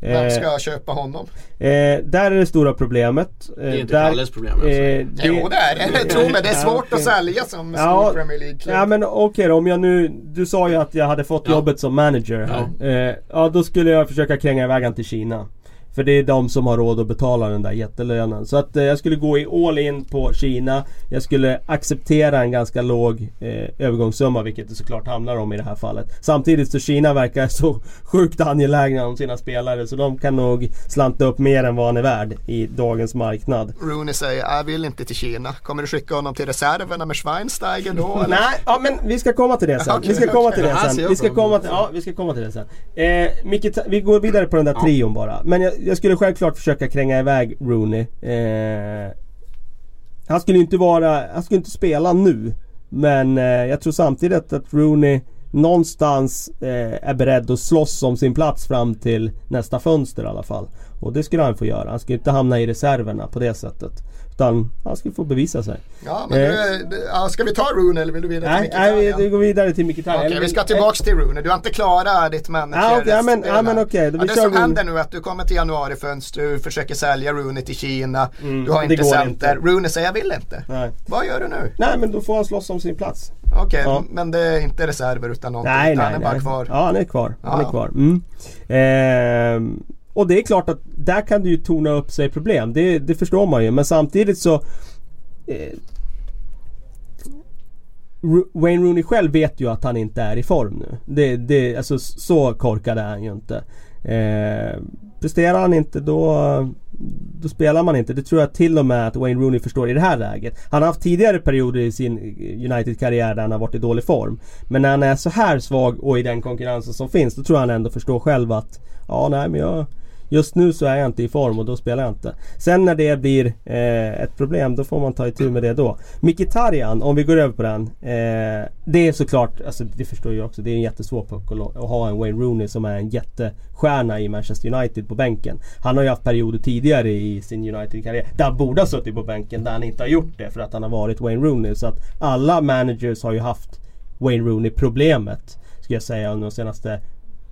Vem eh, ska köpa honom? Eh, där är det stora problemet. Eh, det är inte där, Kalles problem alltså. Eh, det, Jo det är det. Tro mig, det är svårt ja, okay. att sälja som ja, Premier League Ja men okej okay, då, om jag nu... Du sa ju att jag hade fått ja. jobbet som manager. Ja. Eh, ja då skulle jag försöka kränga iväg han till Kina. För det är de som har råd att betala den där jättelönen. Så att eh, jag skulle gå i all in på Kina. Jag skulle acceptera en ganska låg eh, övergångssumma vilket det såklart handlar om i det här fallet. Samtidigt så Kina verkar så (laughs) sjukt angelägna om sina spelare så de kan nog slanta upp mer än vad han är värd i dagens marknad. Rooney säger jag vill inte till Kina. Kommer du skicka honom till reserverna med Schweinsteiger då? Eller? Nej, ja, men vi ska komma till det sen. vi ska komma till det sen. Vi ska komma till, ja, vi ska komma till det sen. Eh, Micke, vi går vidare på den där ja. trion bara. Men jag, jag skulle självklart försöka kränga iväg Rooney. Eh, han skulle inte vara, han skulle inte spela nu. Men eh, jag tror samtidigt att Rooney någonstans eh, är beredd att slåss om sin plats fram till nästa fönster i alla fall. Och det skulle han få göra. Han skulle inte hamna i reserverna på det sättet. Utan han ska få bevisa sig. Ja, men eh. du, ska vi ta Rune eller vill du vidare till Nej, nej vi, går vidare till Mkhitaryan. Okej, okay, vi ska tillbaks till Rune. Du har inte klarat ditt manager ah, okay, ja, men, ja, men. Okay, ja, det som händer nu är att du kommer till januarifönster, du försöker sälja Rune till Kina. Mm, du har intressenter. Rune säger jag vill inte. Nej. Vad gör du nu? Nej, men då får han slåss om sin plats. Okej, okay, ja. men det är inte reserver utan någonting. Nej, nej, han är nej. bara kvar. Ja, han är kvar. Han är kvar. Mm. Eh, och det är klart att där kan det ju torna upp sig problem. Det, det förstår man ju. Men samtidigt så eh, Wayne Rooney själv vet ju att han inte är i form nu. Det, det, alltså, så korkad är han ju inte. Eh, presterar han inte då, då spelar man inte. Det tror jag till och med att Wayne Rooney förstår i det här läget. Han har haft tidigare perioder i sin eh, United-karriär där han har varit i dålig form. Men när han är så här svag och i den konkurrensen som finns då tror jag han ändå förstår själv att Ja nej men jag Just nu så är jag inte i form och då spelar jag inte. Sen när det blir eh, ett problem då får man ta itu med det då. Mkhitaryan, om vi går över på den. Eh, det är såklart, alltså det förstår jag också, det är en jättesvår puck att, att ha en Wayne Rooney som är en jättestjärna i Manchester United på bänken. Han har ju haft perioder tidigare i sin United-karriär där han borde ha suttit på bänken där han inte har gjort det för att han har varit Wayne Rooney. Så att alla managers har ju haft Wayne Rooney problemet. Ska jag säga under de senaste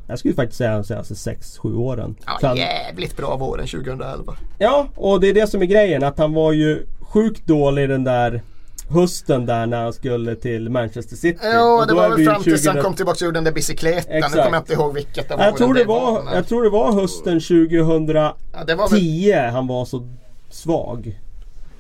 jag skulle faktiskt säga de senaste 6-7 åren. Ja, han, jävligt bra våren 2011. Ja, och det är det som är grejen. Att han var ju sjukt dålig den där hösten där när han skulle till Manchester City. Ja, det var väl fram tills 20... han kom tillbaka och gjorde den där bicykletan. Nu kommer jag inte ihåg vilket det var. Jag tror det, var, var jag tror det var hösten 2010 ja, var väl... han var så svag.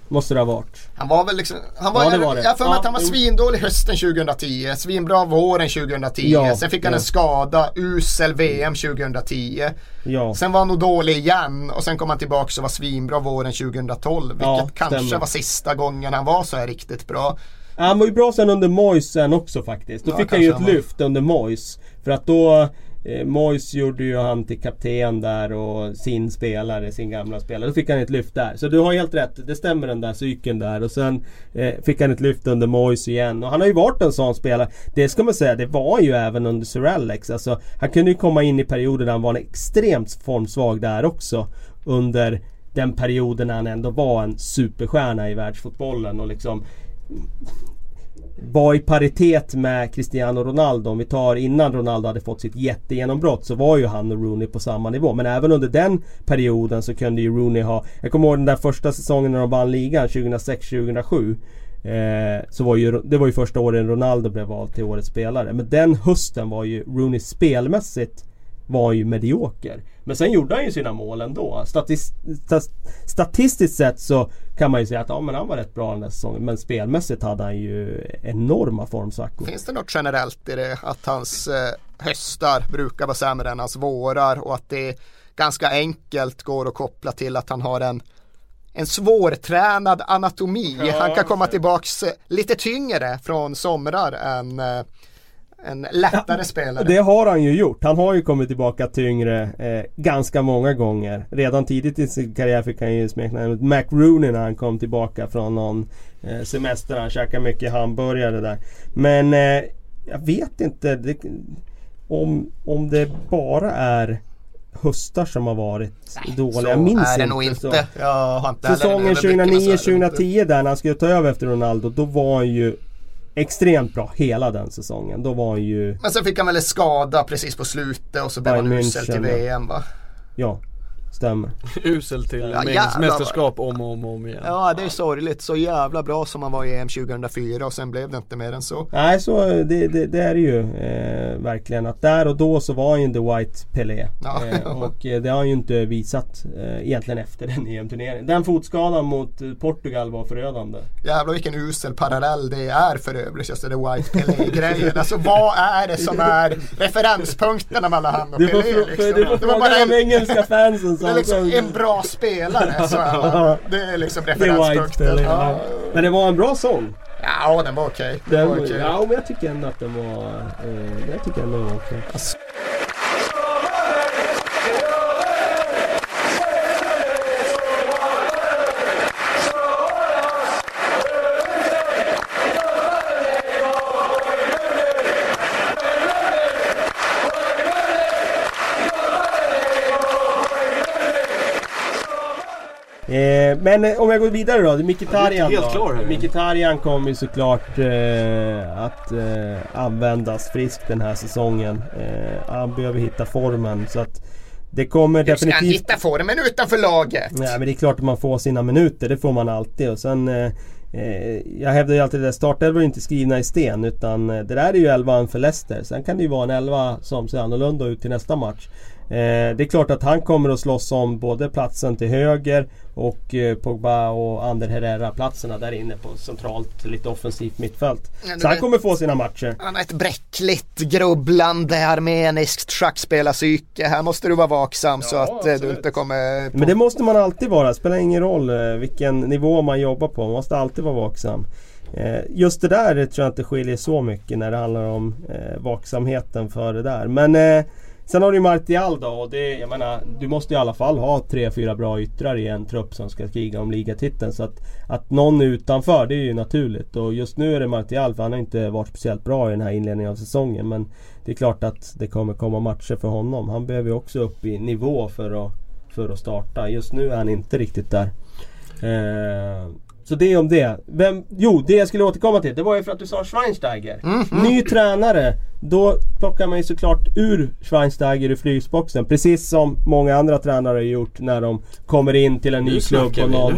Måste det ha varit. Han var väl liksom, han var, ja, det var det. jag för mig ja, att han var svindålig hösten 2010, svinbra våren 2010. Ja, Sen fick han ja. en skada, usel VM 2010. Ja. Sen var han nog dålig igen och sen kom han tillbaka och var svinbra våren 2012. Vilket ja, kanske stämmer. var sista gången han var så här riktigt bra. Han var ju bra sen under Moyes sen också faktiskt. Då fick han ju ett lyft under Moyes. För att då Eh, Mois gjorde ju han till kapten där och sin spelare, sin gamla spelare. Då fick han ett lyft där. Så du har helt rätt, det stämmer den där cykeln där. Och sen eh, fick han ett lyft under Mois igen. Och han har ju varit en sån spelare. Det ska man säga, det var ju även under Sir Alex. Alltså, han kunde ju komma in i perioder där han var extremt formsvag där också. Under den perioden när han ändå var en superstjärna i världsfotbollen och liksom var i paritet med Cristiano Ronaldo. Om vi tar innan Ronaldo hade fått sitt jättegenombrott så var ju han och Rooney på samma nivå. Men även under den perioden så kunde ju Rooney ha... Jag kommer ihåg den där första säsongen när de vann ligan 2006-2007. Eh, så var ju, det var ju första året Ronaldo blev vald till årets spelare. Men den hösten var ju Rooney spelmässigt var ju medioker. Men sen gjorde han ju sina mål ändå. Statist, statistiskt sett så kan man ju säga att ja, men han var rätt bra den där säsongen. Men spelmässigt hade han ju enorma formsvackor. Finns det något generellt i det? Att hans eh, höstar brukar vara sämre än hans vårar och att det ganska enkelt går att koppla till att han har en en svårtränad anatomi. Ja, han kan komma tillbaks eh, lite tyngre från somrar än eh, en lättare ja, spelare. Det har han ju gjort. Han har ju kommit tillbaka tyngre eh, ganska många gånger. Redan tidigt i sin karriär fick han ju smeknamnet Mac Rooney när han kom tillbaka från någon eh, semester. Han käkade mycket hamburgare där. Men eh, jag vet inte det, om, om det bara är höstar som har varit Nej, dåliga. Jag minns är det nog inte. Inte Säsongen 2009-2010 där när han skulle ta över efter Ronaldo. Då var han ju extremt bra hela den säsongen. Då var han ju... Men sen fick han väl en skada precis på slutet och så blev han usel till VM va? Ja. Stämmer. (laughs) Usel till ja, mästerskap om och om, om igen. Ja det är sorgligt. Så jävla bra som han var i EM 2004 och sen blev det inte mer än så. Nej så det, det, det är det ju eh, verkligen. Att där och då så var han ju the white Pelé. Ja. Eh, (laughs) och eh, det har han ju inte visat eh, egentligen efter den EM-turneringen. Den fotskadan mot eh, Portugal var förödande. Jävlar vilken usel parallell det är för övrigt. Just det white Pelé-grejen. alltså vad är det som är (laughs) referenspunkterna mellan han och Pelé? Liksom? Du får fråga de engelska fansen det är liksom en bra spelare så. Det är liksom referenspunkten. Ja. Men det var en bra sång. Ja, den var okej. Okay. okay. Ja, men jag tycker ändå att den var... Eh, jag tycker ändå den var okej. Okay. Alltså. Eh, men eh, om jag går vidare då. Mkhitaryan klar här. Mkhitaryan kommer ju såklart eh, att eh, användas friskt den här säsongen. Eh, han behöver hitta formen. Så att det kommer Hur definitivt... ska han hitta formen utanför laget? Nej men det är klart att man får sina minuter. Det får man alltid. Och sen... Eh, jag hävdar ju alltid att startelvor är inte skrivna i sten utan det där är ju elvan för Leicester. Sen kan det ju vara en elva som ser annorlunda ut till nästa match. Eh, det är klart att han kommer att slåss om både platsen till höger och eh, Pogba och Ander Herrera platserna där inne på centralt lite offensivt mittfält. Ja, så han kommer få sina matcher. Han har ett bräckligt, grubblande armeniskt schackspelarpsyke. Här måste du vara vaksam ja, så att absolut. Eh, du inte kommer... På... Men det måste man alltid vara. Det spelar ingen roll vilken nivå man jobbar på. Man måste alltid vara vaksam. Just det där tror jag inte skiljer så mycket när det handlar om eh, vaksamheten för det där. Men eh, Sen har du Martial då och det, jag menar, du måste i alla fall ha tre, fyra bra yttrar i en trupp som ska kriga om ligatiteln. Så att, att någon är utanför, det är ju naturligt. Och just nu är det Martial, för han har inte varit speciellt bra i den här inledningen av säsongen. Men det är klart att det kommer komma matcher för honom. Han behöver ju också upp i nivå för att, för att starta. Just nu är han inte riktigt där. Eh, så det är om det. Vem, jo, det jag skulle återkomma till. Det var ju för att du sa Schweinsteiger. Mm, mm. Ny tränare. Då plockar man ju såklart ur Schweinsteiger ur frysboxen. Precis som många andra tränare har gjort när de kommer in till en ny klubb och någon,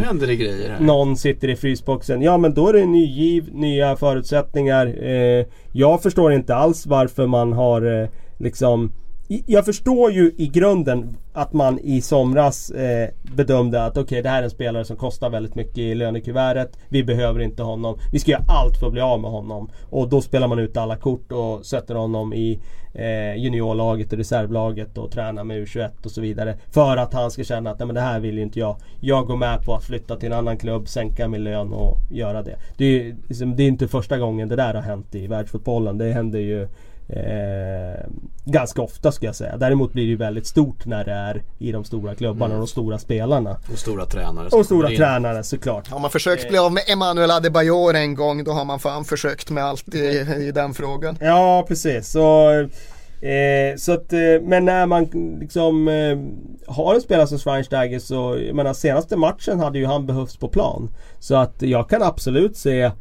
någon sitter i frysboxen. Ja men då är det ny giv, nya förutsättningar. Eh, jag förstår inte alls varför man har eh, liksom jag förstår ju i grunden att man i somras eh, bedömde att okej okay, det här är en spelare som kostar väldigt mycket i lönekuvertet. Vi behöver inte honom. Vi ska göra allt för att bli av med honom. Och då spelar man ut alla kort och sätter honom i eh, juniorlaget och reservlaget och tränar med U21 och så vidare. För att han ska känna att nej, men det här vill ju inte jag. Jag går med på att flytta till en annan klubb, sänka min lön och göra det. Det är, liksom, det är inte första gången det där har hänt i världsfotbollen. Det händer ju Eh, ganska ofta ska jag säga. Däremot blir det ju väldigt stort när det är i de stora klubbarna mm. och de stora spelarna. Och stora tränare. Och stora tränare såklart. Har man försökt bli av med Emanuel Adebayor en gång då har man fan försökt med allt i, i den frågan. Ja precis. Så, eh, så att, eh, men när man liksom eh, har en spelare som Schweinsteiger så, jag menar senaste matchen hade ju han behövts på plan. Så att jag kan absolut se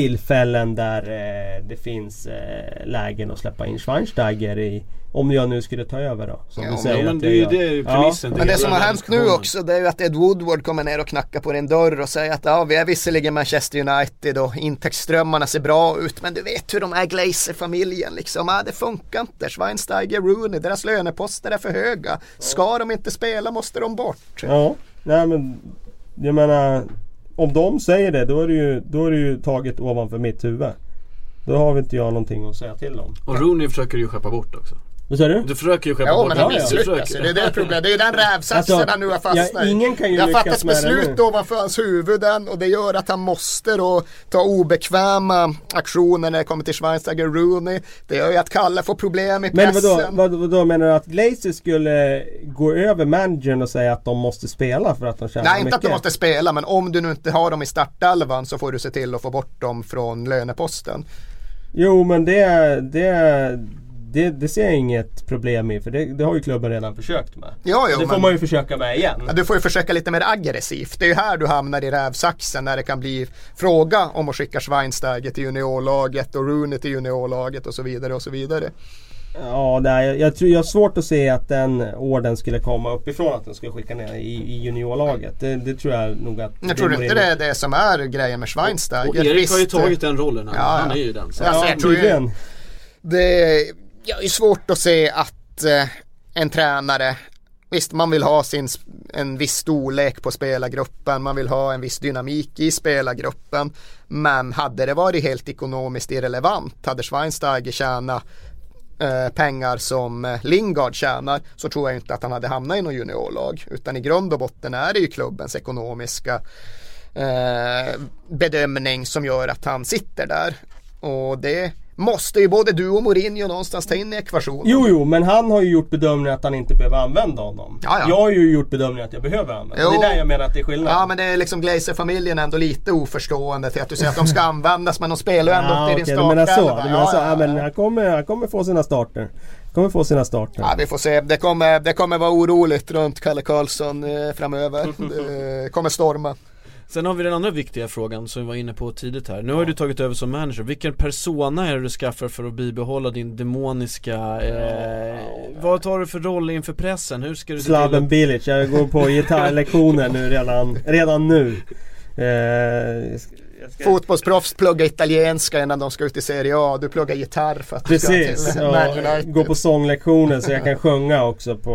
tillfällen där eh, det finns eh, lägen att släppa in Schweinsteiger i. Om jag nu skulle ta över då. Som Ja, du men- säger men det är ju det ju Ja. premissen. Men det som har hänt nu också det är ju att Ed Woodward kommer ner och knackar på din dörr och säger att ja, vi är visserligen Manchester United och intäktsströmmarna ser bra ut men du vet hur de är Glazer-familjen liksom. Ja, det funkar inte. Schweinsteiger, Rooney, deras löneposter är för höga. Ska de inte spela måste de bort. Ja, nej men jag menar om de säger det då är det ju, då är det ju taget ovanför mitt huvud. Då har vi inte jag någonting att säga till om. Och Rooney försöker ju skeppa bort också. Vad säger du? Du försöker ju skeppa Jo bort men han ja. misslyckas ju. Det är det problemet. Det är ju den rävsaxen Alltså, han nu har fastnat ja, ingen kan ju Det har fattats beslut ovanför hans huvuden och det gör att han måste då ta obekväma aktioner när det kommer till Schweinsteiger Rooney. Det gör ju att Kalle får problem i Men pressen. vadå, vad, vadå menar du att Glazer skulle gå över managern och säga att de måste spela för att de tjänar Nej, inte mycket? att de måste spela, men om du nu inte har dem i startelvan så får du se till att få bort dem från löneposten. Jo men det, det, det, det ser jag inget problem i för det, det har ju klubben redan försökt med. Ja, jo, det får men man ju försöka med igen. ja, du får ju försöka lite mer aggressivt. Det är ju här du hamnar i rävsaxen när det kan bli fråga om att skicka Schweinsteiger till juniorlaget och Rooney till juniorlaget och så vidare och så vidare. Ja, nej, jag, jag tror jag har svårt att se att den orden skulle komma uppifrån att den skulle skicka ner i, i juniorlaget. Det, det tror jag nog att... Jag tror det inte det är det som är grejen med Schweinsteiger. Och Erik har ju tagit den rollen. Han, Ja, ja. han är ju den. Så. Ja. Alltså, Ja, jag tror ju-. Det jag är svårt att se att eh, en tränare Visst, man vill ha sin, en viss storlek på spelargruppen, man vill ha en viss dynamik i spelargruppen. Men hade det varit helt ekonomiskt irrelevant, hade Schweinsteiger tjänat eh, pengar som eh, Lingard tjänar så tror jag inte att han hade hamnat i något juniorlag. Utan i grund och botten är det ju klubbens ekonomiska eh, bedömning som gör att han sitter där. Och det måste ju både du och Mourinho någonstans ta in i ekvationen. Jo, jo, men han har ju gjort bedömningen att han inte behöver använda honom. Ja, ja. Jag har ju gjort bedömningen att jag behöver använda Jo. Det är där jag menar att det är skillnad. Ja men det är liksom Glazer-familjen ändå lite oförstående till att du säger att de ska (laughs) användas men de spelar ju ändå Ja, inte i din okej, du menar så. Du menar så. Ja, men han kommer, han kommer få sina starter. Kommer få sina starter. Ja, vi får se. Det kommer, det kommer vara oroligt runt Kalle Karlsson eh, framöver. Det (laughs) kommer storma. Sen har vi den andra viktiga frågan som vi var inne på tidigt här. Nu har du tagit över som manager. Vilken persona är det du skaffar för att bibehålla din demoniska eh, Vad tar du för roll inför pressen? Hur ska du Slaven Bilic. Jag går på (laughs) gitarrlektioner nu redan, redan nu. Eh, ska- Fotbollsproffs pluggar italienska innan de ska ut i Serie A. Du pluggar gitarr för att du ska Precis, till ja, Man United. gå på sånglektioner så jag kan sjunga också på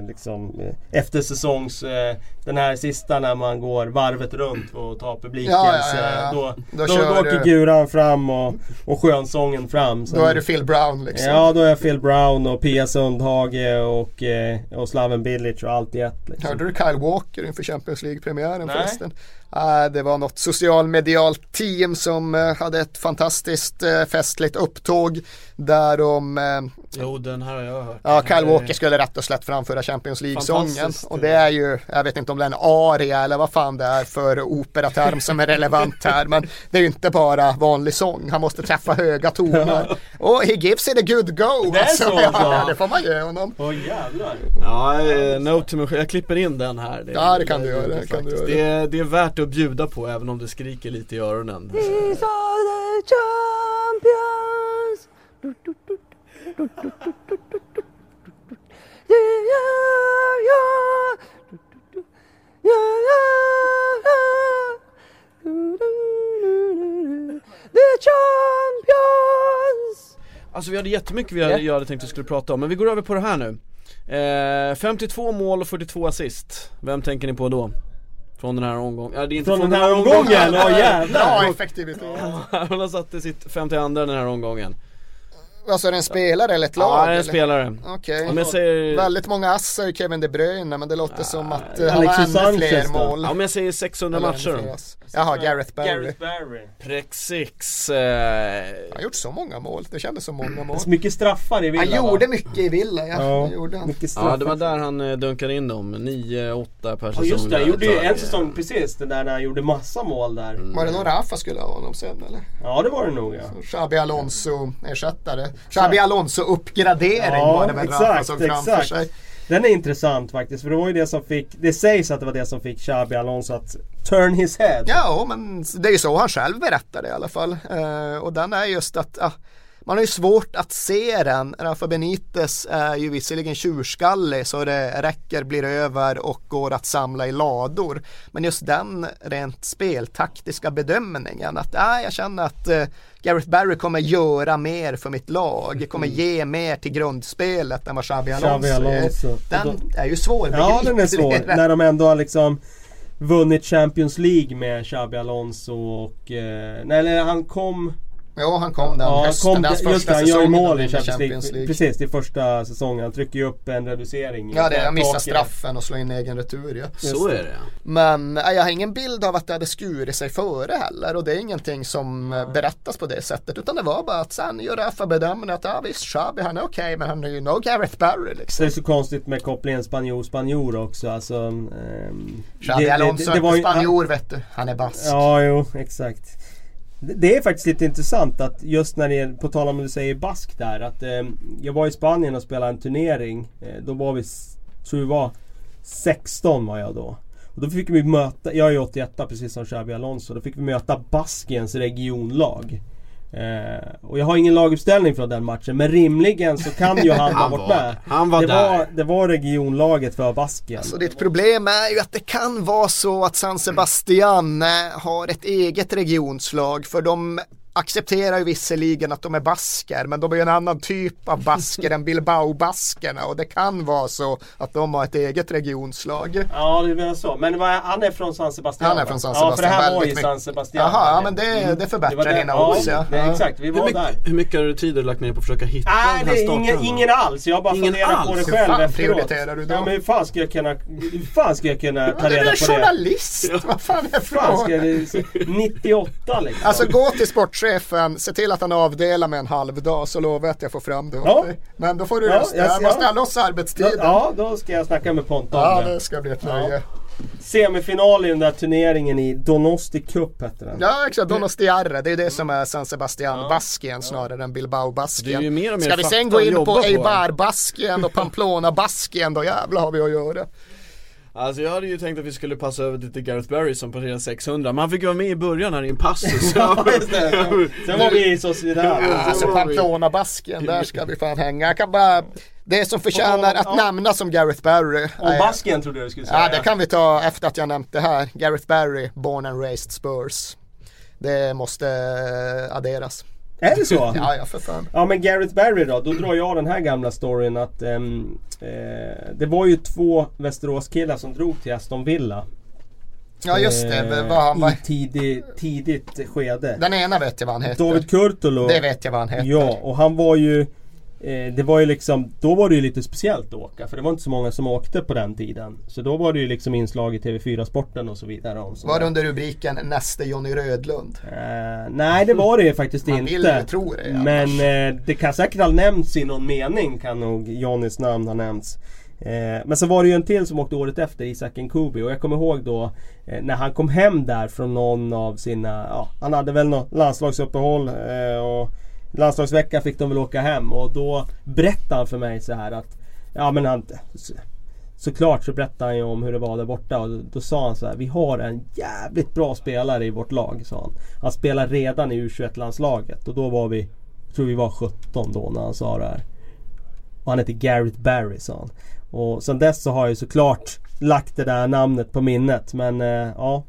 eh, liksom eh, eftersäsongs eh, Den här sista när man går varvet runt och tar publikens Ja, ja, ja, Då, Då då, då åker du- guran fram och, och skönsången fram. Sen- Då är du Phil Brown liksom. Ja då är jag Phil Brown och Pia Sundhage och, eh, och Slaven Bilic och allt i ett liksom. Hörde du Kyle Walker inför Champions League-premiären förresten? Ah, det var något socialmedialt team som eh, hade ett fantastiskt eh, festligt upptåg där de eh, Jo den här har jag hört Ja, Kyle Walker skulle rätt och slätt framföra Champions League-sången. Och det är ju, jag vet inte om det är en aria eller vad fan det är för operaterm som är relevant här. Men det är ju inte bara vanlig sång, han måste träffa höga toner. Och he gives it a good go. Det är så, ja, alltså. det får man ge honom. Åh jävlar. Ja, eh, no to me, jag klipper in den här Ja, det kan du göra, det kan det, är, det är värt att bjuda på även om det skriker lite i öronen These are the champions. Alltså vi hade jättemycket vi hade, jag hade tänkt att vi skulle prata om, men vi går över på det här nu eh, 52 mål och 42 assist, vem tänker ni på då? Från den här omgången, ja, det är inte från, från den här omgången? Ja jävlar! Ja, effektivitet! (laughs) Han har satt i sitt 52 den här omgången Alltså är det en spelare eller ett lag? Ja, det är en eller? spelare Okej. Jag säger, Väldigt många ass är ju Kevin De Bruyne men det låter som att uh, han har ännu fler mål. ja, om jag säger 600 Eller matcher. Jaha, Gareth Barry. Gareth Barry. Precis, eh, Han har gjort så många mål, det kändes som många mål. Så mycket straffar i Villa Han va? gjorde mycket i Villa ja. Ja, Det gjorde han. mycket straffar. Ja det var där han eh, dunkade in dem, 9-8 per Ja säsong just det, han gjorde ju en säsong precis. Den där när han gjorde massa mål där. Var det någon Rafa skulle ha honom sen eller? Ja det var det nog ja. Xabi Alonso ersättare. Xabi Alonso uppgradering Ja, var det väl exakt, såg framför exakt. sig. Den är intressant faktiskt för det var ju det som fick, det sägs att det var det som fick Xabi Alonso att turn his head. Ja, men det är ju så han själv berättade i alla fall. Eh, och den är just att ah, man har ju svårt att se den. Rafa Benitez är ju visserligen tjurskallig så det räcker, blir över och går att samla i lador. Men just den rent speltaktiska bedömningen att ah, jag känner att eh, Gareth Barry kommer göra mer för mitt lag, kommer ge mer till grundspelet än vad Xabi Alonso, Alonso. Den är ju svår Ja den är svår. När de ändå har liksom vunnit Champions League med Xabi Alonso och... Eh, nej, han kom... Ja, han kom den Ja, hösten, kom, just första det, han gör mål i Champions League. Precis, det är första säsongen. Han trycker ju upp en reducering. Ja, det han missar taket. straffen och slår in egen retur ja. Så är det Men äh, jag har ingen bild av att det hade skurit sig före heller och det är ingenting som äh, berättas på det sättet utan det var bara att sen gör Rafa bedömningen att ja visst Xabi han är okej men han är ju no Gareth Barry Det liksom. är så konstigt med kopplingen spanjor-spanjor också. Alltså, ehm, Xabi Alonso var inte ju- spanjor vet du, han är bask. Ja, jo, exakt. Det- är faktiskt lite intressant att just när det på tal om du säger bask där, att eh, jag var i Spanien och spelade en turnering. Eh, då var vi, tror vi var 16 var jag då. Och då fick vi möta, jag är ju 81 precis som Xabi Alonso, då fick vi möta Baskiens regionlag. Eh, och jag har ingen laguppställning från den matchen men rimligen så kan ju han (laughs) ha varit var- med. han var det, där. Var, det var regionlaget för Baskien. Så ditt problem är ju att det kan vara så att San Sebastian eh, har ett eget regionslag för de accepterar ju visserligen att de är basker men de är ju en annan typ av basker än Bilbao-baskerna och det kan vara så att de har ett eget regionslag. Ja, det menar så. Men vad är, han är från San Sebastian? Han är från San Ja, för det här Sebastian, var ju San. Sebastian. Jaha, ja men det, det förbättrar det. dina ja, odds ja. det, ja. Exakt, vi Hur var mycket, där. hur mycket har du tid lagt ner på att försöka hitta Nej, den det här är ingen, starten? ingen alls. Jag har bara Ingen funderat på alls? det Hur själv fan efteråt. prioriterar du då? Ja, men hur fan ska jag kunna, hur fan ska jag kunna ta du reda är på det? journalist! Vad fan är Hur frågan? jag, 98 liksom. Alltså gå till sportchefen, se till att han avdelar med en halv dag så lovar jag att jag får fram det åt Ja. dig. Men då får du Ja, rösta, jag- måste ja. ha loss arbetstiden. Ja, Ja, då ska jag snacka med Ponta om det. ska bli ett nöje. Semifinal i den där turneringen i Donosti Cup hette den. Ja exakt, Donostiarre, det är det som är San Sebastian Baskien snarare än Bilbao Det är Baskien. ju mer och mer Ska vi sen gå in på. Eibar Baskien och Pamplona Baskien då jävlar har vi att göra. Alltså jag hade ju tänkt att vi skulle passa över till Gareth Barry som passerade 600 Men han fick ju vara med i början här i en passus (laughs) Ja, just det. Sen var vi i Sociedad. Alltså var vi- Pamplona Baskien, där ska vi fan hänga. Jag kan bara, det som förtjänar Ja, att ja. nämnas som Gareth Barry. Och Baskien trodde jag du skulle säga. Ja det kan vi ta efter att jag nämnt det här. Gareth Barry, born and raised Spurs. Det måste adderas. Är det så? (laughs) Ja, ja för fan. Ja men Gareth Barry då, då drar jag den här gamla storyn att ehm, eh, Det var ju två Västeråskillar som drog till Aston Villa. Ja just det, Eh, vad han var. I tidig, tidigt skede. Den ena vet jag vad han heter. David Kurtolo. Det vet jag vad han heter. Ja, och han var ju eh, Det var ju liksom Då var det ju lite speciellt att åka för det var inte så många som åkte på den tiden. Så då var det ju liksom inslag i TV4 Sporten och så vidare. Och Var det under rubriken Näste Johnny Rödlund? Eh, nej det var det ju faktiskt Man inte. vill ju tro det. Men eh, det kan säkert ha nämnts i någon mening kan nog Johnnys namn ha nämnts. Eh, men så var det ju en till som åkte året efter, Isak Nkubi. Och jag kommer ihåg då eh, när han kom hem där från någon av sina, ja han hade väl något landslagsuppehåll. Eh, och landslagsvecka fick de väl åka hem och då berättade han för mig så här att Ja men han så, Såklart så berättade han ju om hur det var där borta och då sa han så här Vi har en jävligt bra spelare i vårt lag sa han. Han spelar redan i U21-landslaget och då var vi Jag tror vi var 17 då när han sa det här. Och han heter Gareth Barry sa han. Och sen dess så har jag ju såklart lagt det där namnet på minnet men eh, ja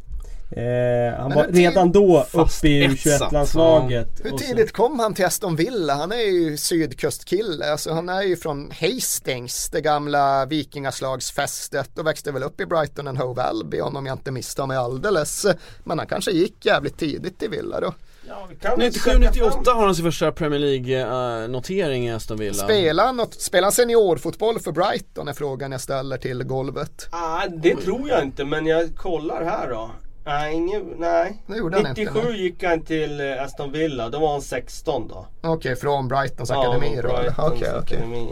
eh, Han Men var redan då uppe i etsat, U21-landslaget. Hur tidigt kom han till Aston Villa? Han är ju sydkustkille, alltså han är ju från Hastings, det gamla vikingaslagsfästet och växte väl upp i Brighton and Hove Albion om jag inte misstar mig alldeles. Men han kanske gick jävligt tidigt till Villa då. Ja, vi kan väl söka 97-98 fram- har han sin första Premier League-notering i Aston Villa Spelar han, spelar han seniorfotboll för Brighton är frågan jag ställer till golvet. Ah, det tror jag inte men jag kollar här då. Nej, ingen, nej. Det gjorde han inte, 97 gick han till eh, Aston Villa, då var han 16 då. Okej, från Brightons Ja, akademi då? Brightons Okej, okej. akademi.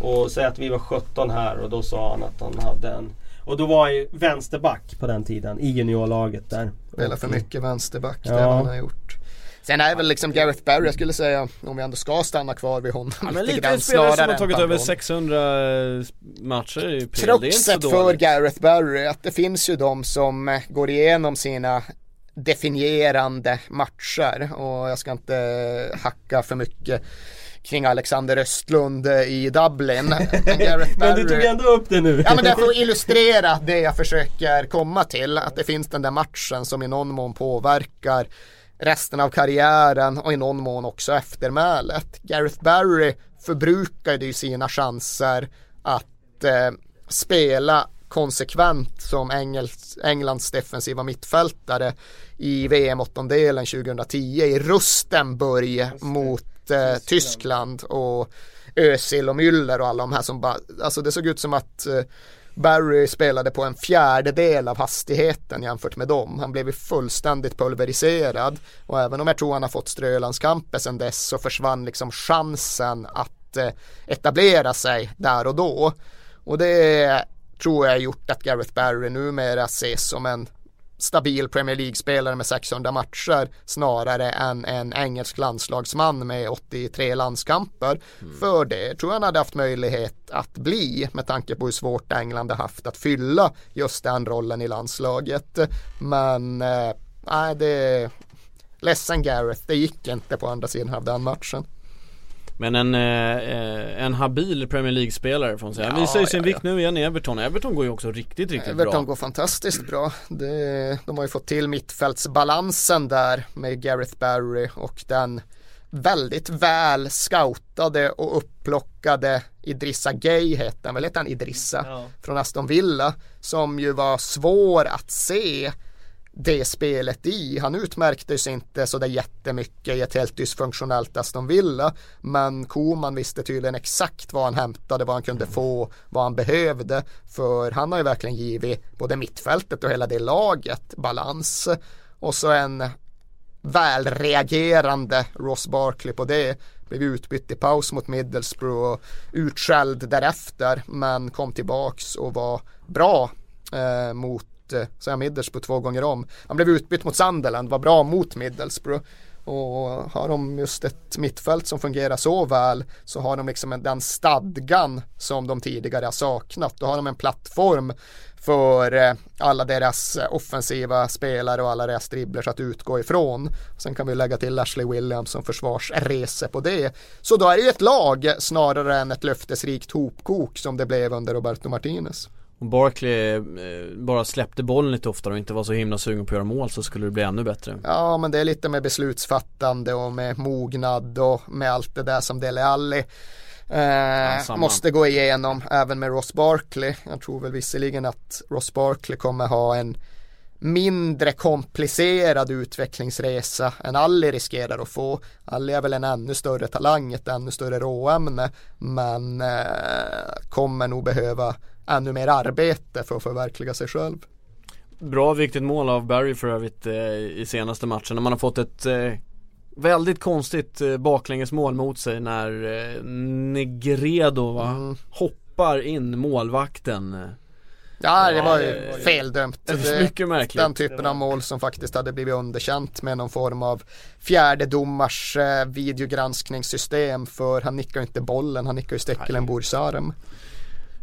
Och säg att vi var 17 här och då sa han att han hade en Och då var han ju vänsterback på den tiden i juniorlaget där. Spelar för mycket vänsterback, det Ja. har han har gjort. Sen är väl liksom Gareth Barry, jag skulle säga, om vi ändå ska stanna kvar vid honom ja, men lite, lite spelare som har tagit över 600 matcher i PL, Kruxet för Gareth Barry, att det finns ju de som eh, går igenom sina definierande matcher och jag ska inte hacka för mycket kring Alexander Östlund eh, i Dublin. Men, (laughs) men du tog ändå upp det nu. ja men det får illustrera det jag försöker komma till. Att det finns den där matchen som i någon mån påverkar resten av karriären och i någon mån också eftermälet. Gareth Barry förbrukade ju sina chanser att eh, spela konsekvent som Engels, Englands defensiva mittfältare i VM-åttondelen 2010 i Rustenburg mot eh, Tyskland och Özil och Müller och alla de här som bara, alltså det såg ut som att eh, Barry spelade på en fjärdedel av hastigheten jämfört med dem. Han blev ju fullständigt pulveriserad och även om jag tror han har fått strölandskamper sedan dess så försvann liksom chansen att eh, etablera sig där och då. Och det tror jag gjort att Gareth Barry numera ses som en stabil Premier League-spelare med 600 matcher snarare än en engelsk landslagsman med 83 landskamper. Mm. För det tror jag han hade haft möjlighet att bli med tanke på hur svårt England har haft att fylla just den rollen i landslaget. Men eh, nej, eh, det ledsen Gareth, det gick inte på andra sidan av den matchen. Men en, eh, en habil Premier League-spelare får man säga. Han visar ju sin ja, vikt nu igen i Everton. Everton går ju också riktigt, riktigt Everton bra. Everton går fantastiskt bra. Det, de har ju fått till mittfältsbalansen där med Gareth Barry och den väldigt väl scoutade och upplockade Idrissa Gay hette han väl, hette han Idrissa? Ja. Från Aston Villa. Som ju var svår att se det spelet i. Han utmärkte sig inte sådär jättemycket i ett helt dysfunktionellt Aston Villa. Men Koman visste tydligen exakt vad han hämtade, vad han kunde få, vad han behövde. För han har ju verkligen givit både mittfältet och hela det laget balans. Och så en välreagerande Ross Barkley på det. Blev utbytt i paus mot Middlesbrough och utskälld därefter men kom tillbaks och var bra eh, mot eh, Sam Middlesbrough två gånger om. Han blev utbytt mot Sunderland, var bra mot Middlesbrough. Och har de just ett mittfält som fungerar så väl så har de liksom den stadgan som de tidigare har saknat. Då har de en plattform för eh, alla deras eh, offensiva spelare och alla deras dribblers att utgå ifrån. Sen kan vi lägga till Ashley Williams som försvarsrese på det. Så då är det ju ett lag snarare än ett löftesrikt hopkok som det blev under Roberto Martinez. Om Barkley eh, bara släppte bollen lite oftare och inte var så himla sugen på att göra mål så skulle det bli ännu bättre. Ja men det är lite med beslutsfattande och med mognad och med allt det där som Dele Alli eh, ja, måste gå igenom även med Ross Barkley. Jag tror väl visserligen att Ross Barkley kommer ha en mindre komplicerad utvecklingsresa än Alli riskerar att få. Alli är väl en ännu större talang, ett ännu större råämne men eh, kommer nog behöva ännu mer arbete för att förverkliga sig själv. Bra viktigt mål av Barry för övrigt eh, i senaste matchen när man har fått ett eh, väldigt konstigt eh, baklängesmål mot sig när eh, Negredo va, mm. hoppar in målvakten Ja det var ju feldömt. Det, mycket märkligt. Den typen av mål som faktiskt hade blivit underkänt med någon form av fjärde domars eh, videogranskningssystem för han nickar inte bollen, han nickar ju Stekelenburgs arm.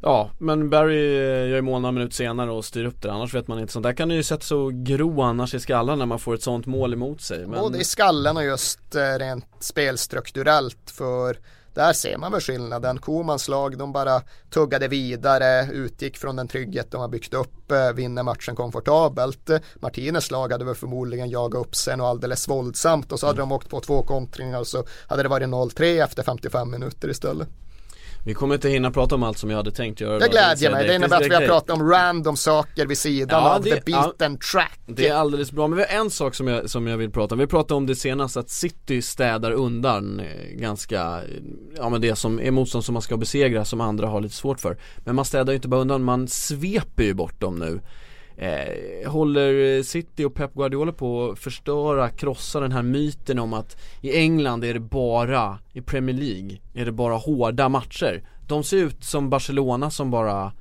Ja, men Barry eh, gör ju mål några minuter senare och styr upp det annars vet man inte. Sånt där kan ju sätta så gro annars i skallen när man får ett sånt mål emot sig. Men... Både i skallen och just eh, rent spelstrukturellt för där ser man väl skillnaden. Komans lag, de bara tuggade vidare, utgick från den trygghet de har byggt upp, eh, vinner matchen komfortabelt. Martinez lag hade väl förmodligen jagat upp sen och alldeles våldsamt och så hade mm. de åkt på två kontringar och så hade det varit 0-3 efter 55 minuter istället. Vi kommer inte hinna prata om allt som jag hade tänkt göra Det glädjer mig, det innebär att vi har pratat om random saker vid sidan ja, av det, the beaten ja, track. Det är alldeles bra, men vi har en sak som jag, som jag vill prata om. Vi pratade om det senast att City städar undan eh, ganska, ja men det som är motstånd som man ska besegra som andra har lite svårt för. Men man städar ju inte bara undan, man sveper ju bort dem nu Eh, håller City och Pep Guardiola på att förstöra, krossa den här myten om att i England är det bara, i Premier League, är det bara hårda matcher. De ser ut som Barcelona som bara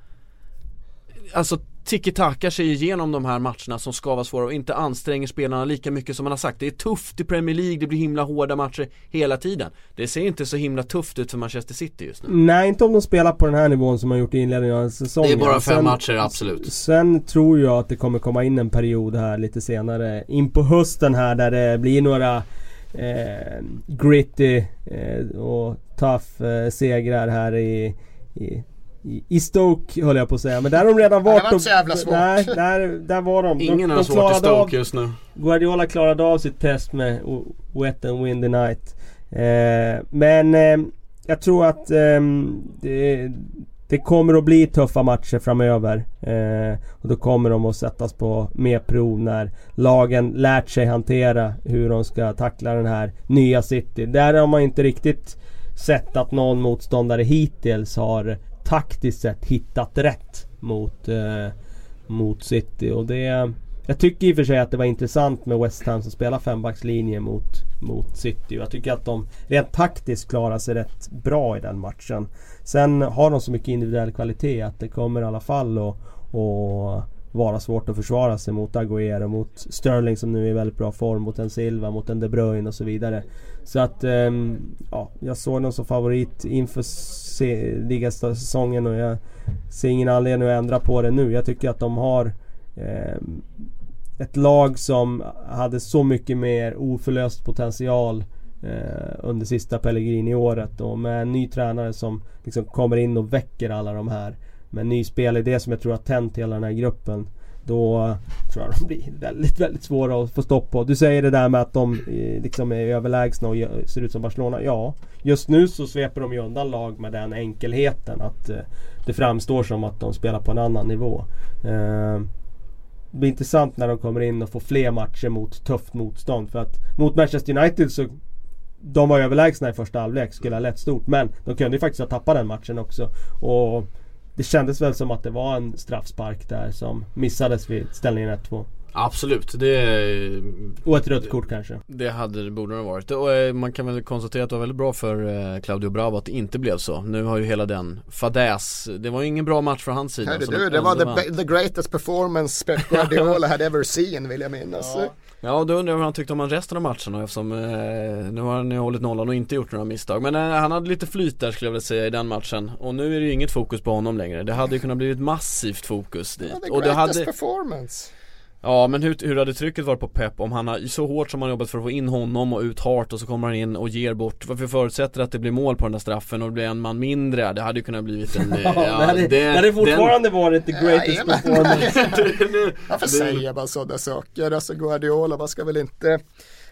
Alltså tiki-taka sig igenom de här matcherna som ska vara svåra och inte anstränger spelarna lika mycket som man har sagt. Det är tufft i Premier League, det blir himla hårda matcher hela tiden. Det ser inte så himla tufft ut för Manchester City just nu. Nej, inte om de spelar på den här nivån som man gjort i inledningen av säsongen. Det är bara fem Sen- matcher, absolut. Sen tror jag att det kommer komma in en period här lite senare in på hösten här där det blir några eh, gritty eh, och tough eh, segrar här i, i i- i Stoke höll jag på att säga, men där har de redan det varit var inte så jävla svårt. Nej, där, där var de. Ingen de, har de svårt i klarade av- Stoke just nu. Guardiola klarade av sitt test med Wet and Windy Night. Eh, men eh, jag tror att ehm, det, det kommer att bli tuffa matcher framöver. Eh, och då kommer de att sättas på mer prov när lagen lärt sig hantera hur de ska tackla den här nya City. Där har man inte riktigt sett att någon motståndare hittills har taktiskt sett hittat rätt mot, eh, mot City. Och det... Jag tycker i och för sig att det var intressant med West Ham som spelar fembackslinje mot, mot City. Jag tycker att de rent taktiskt klarar sig rätt bra i den matchen. Sen har de så mycket individuell kvalitet att det kommer i alla fall att, att vara svårt att försvara sig mot Agüero, mot Sterling som nu är i väldigt bra form, mot en Silva, mot en De Bruyne och så vidare. Så att, ehm, ja, jag såg dem som favorit inför ligasäsongen och jag ser ingen anledning att ändra på det nu. Jag tycker att de har eh, ett lag som hade så mycket mer oförlöst potential eh, under sista Pellegrini-året och med en ny tränare som liksom kommer in och väcker alla de här med en ny spelidé som jag tror har tänt hela den här gruppen då tror jag de blir väldigt, väldigt svåra att få stopp på. Du säger det där med att de eh, liksom är överlägsna och ser ut som Barcelona. Ja, just nu så sveper de ju undan lag med den enkelheten att eh, det framstår som att de spelar på en annan nivå. Eh, det blir intressant när de kommer in och får fler matcher mot tufft motstånd. För att mot Manchester United så de var överlägsna i första halvlek, skulle ha lett stort. Men de kunde ju faktiskt ha tappat den matchen också. Och det kändes väl som att det var en straffspark där som missades vid ställningen 1-2. Absolut, det, Och ett rött kort kanske. det hade det borde det ha varit. Och eh, man kan väl konstatera att det var väldigt bra för eh, Claudio Bravo att det inte blev så. Nu har ju hela den fadäs, det var ju ingen bra match från hans sida. Så du, de det var the, the greatest performance Pep Guardiola had ever seen vill jag minnas. Ja, då undrar jag hur han tyckte om resten av matcherna eftersom eh, nu har han ju hållit nollan och inte gjort några misstag. Men eh, han hade lite flyt där skulle jag vilja säga i den matchen. Och nu är det ju inget fokus på honom längre. Det hade ju kunnat bli ett massivt fokus dit. Ja, the och det hade, performance. Ja men hur, hur hade trycket varit på Pep om han har så hårt som han jobbat för att få in honom och ut Hart och så kommer han in och ger bort, varför förutsätter att det blir mål på den där straffen och det blir en man mindre? Det hade ju kunnat blivit en... eh, (laughs) Ja, det hade, det hade fortfarande varit the greatest Jajamän. performance. (laughs) Varför säger bara sådana saker? Alltså Guardiola, man ska väl inte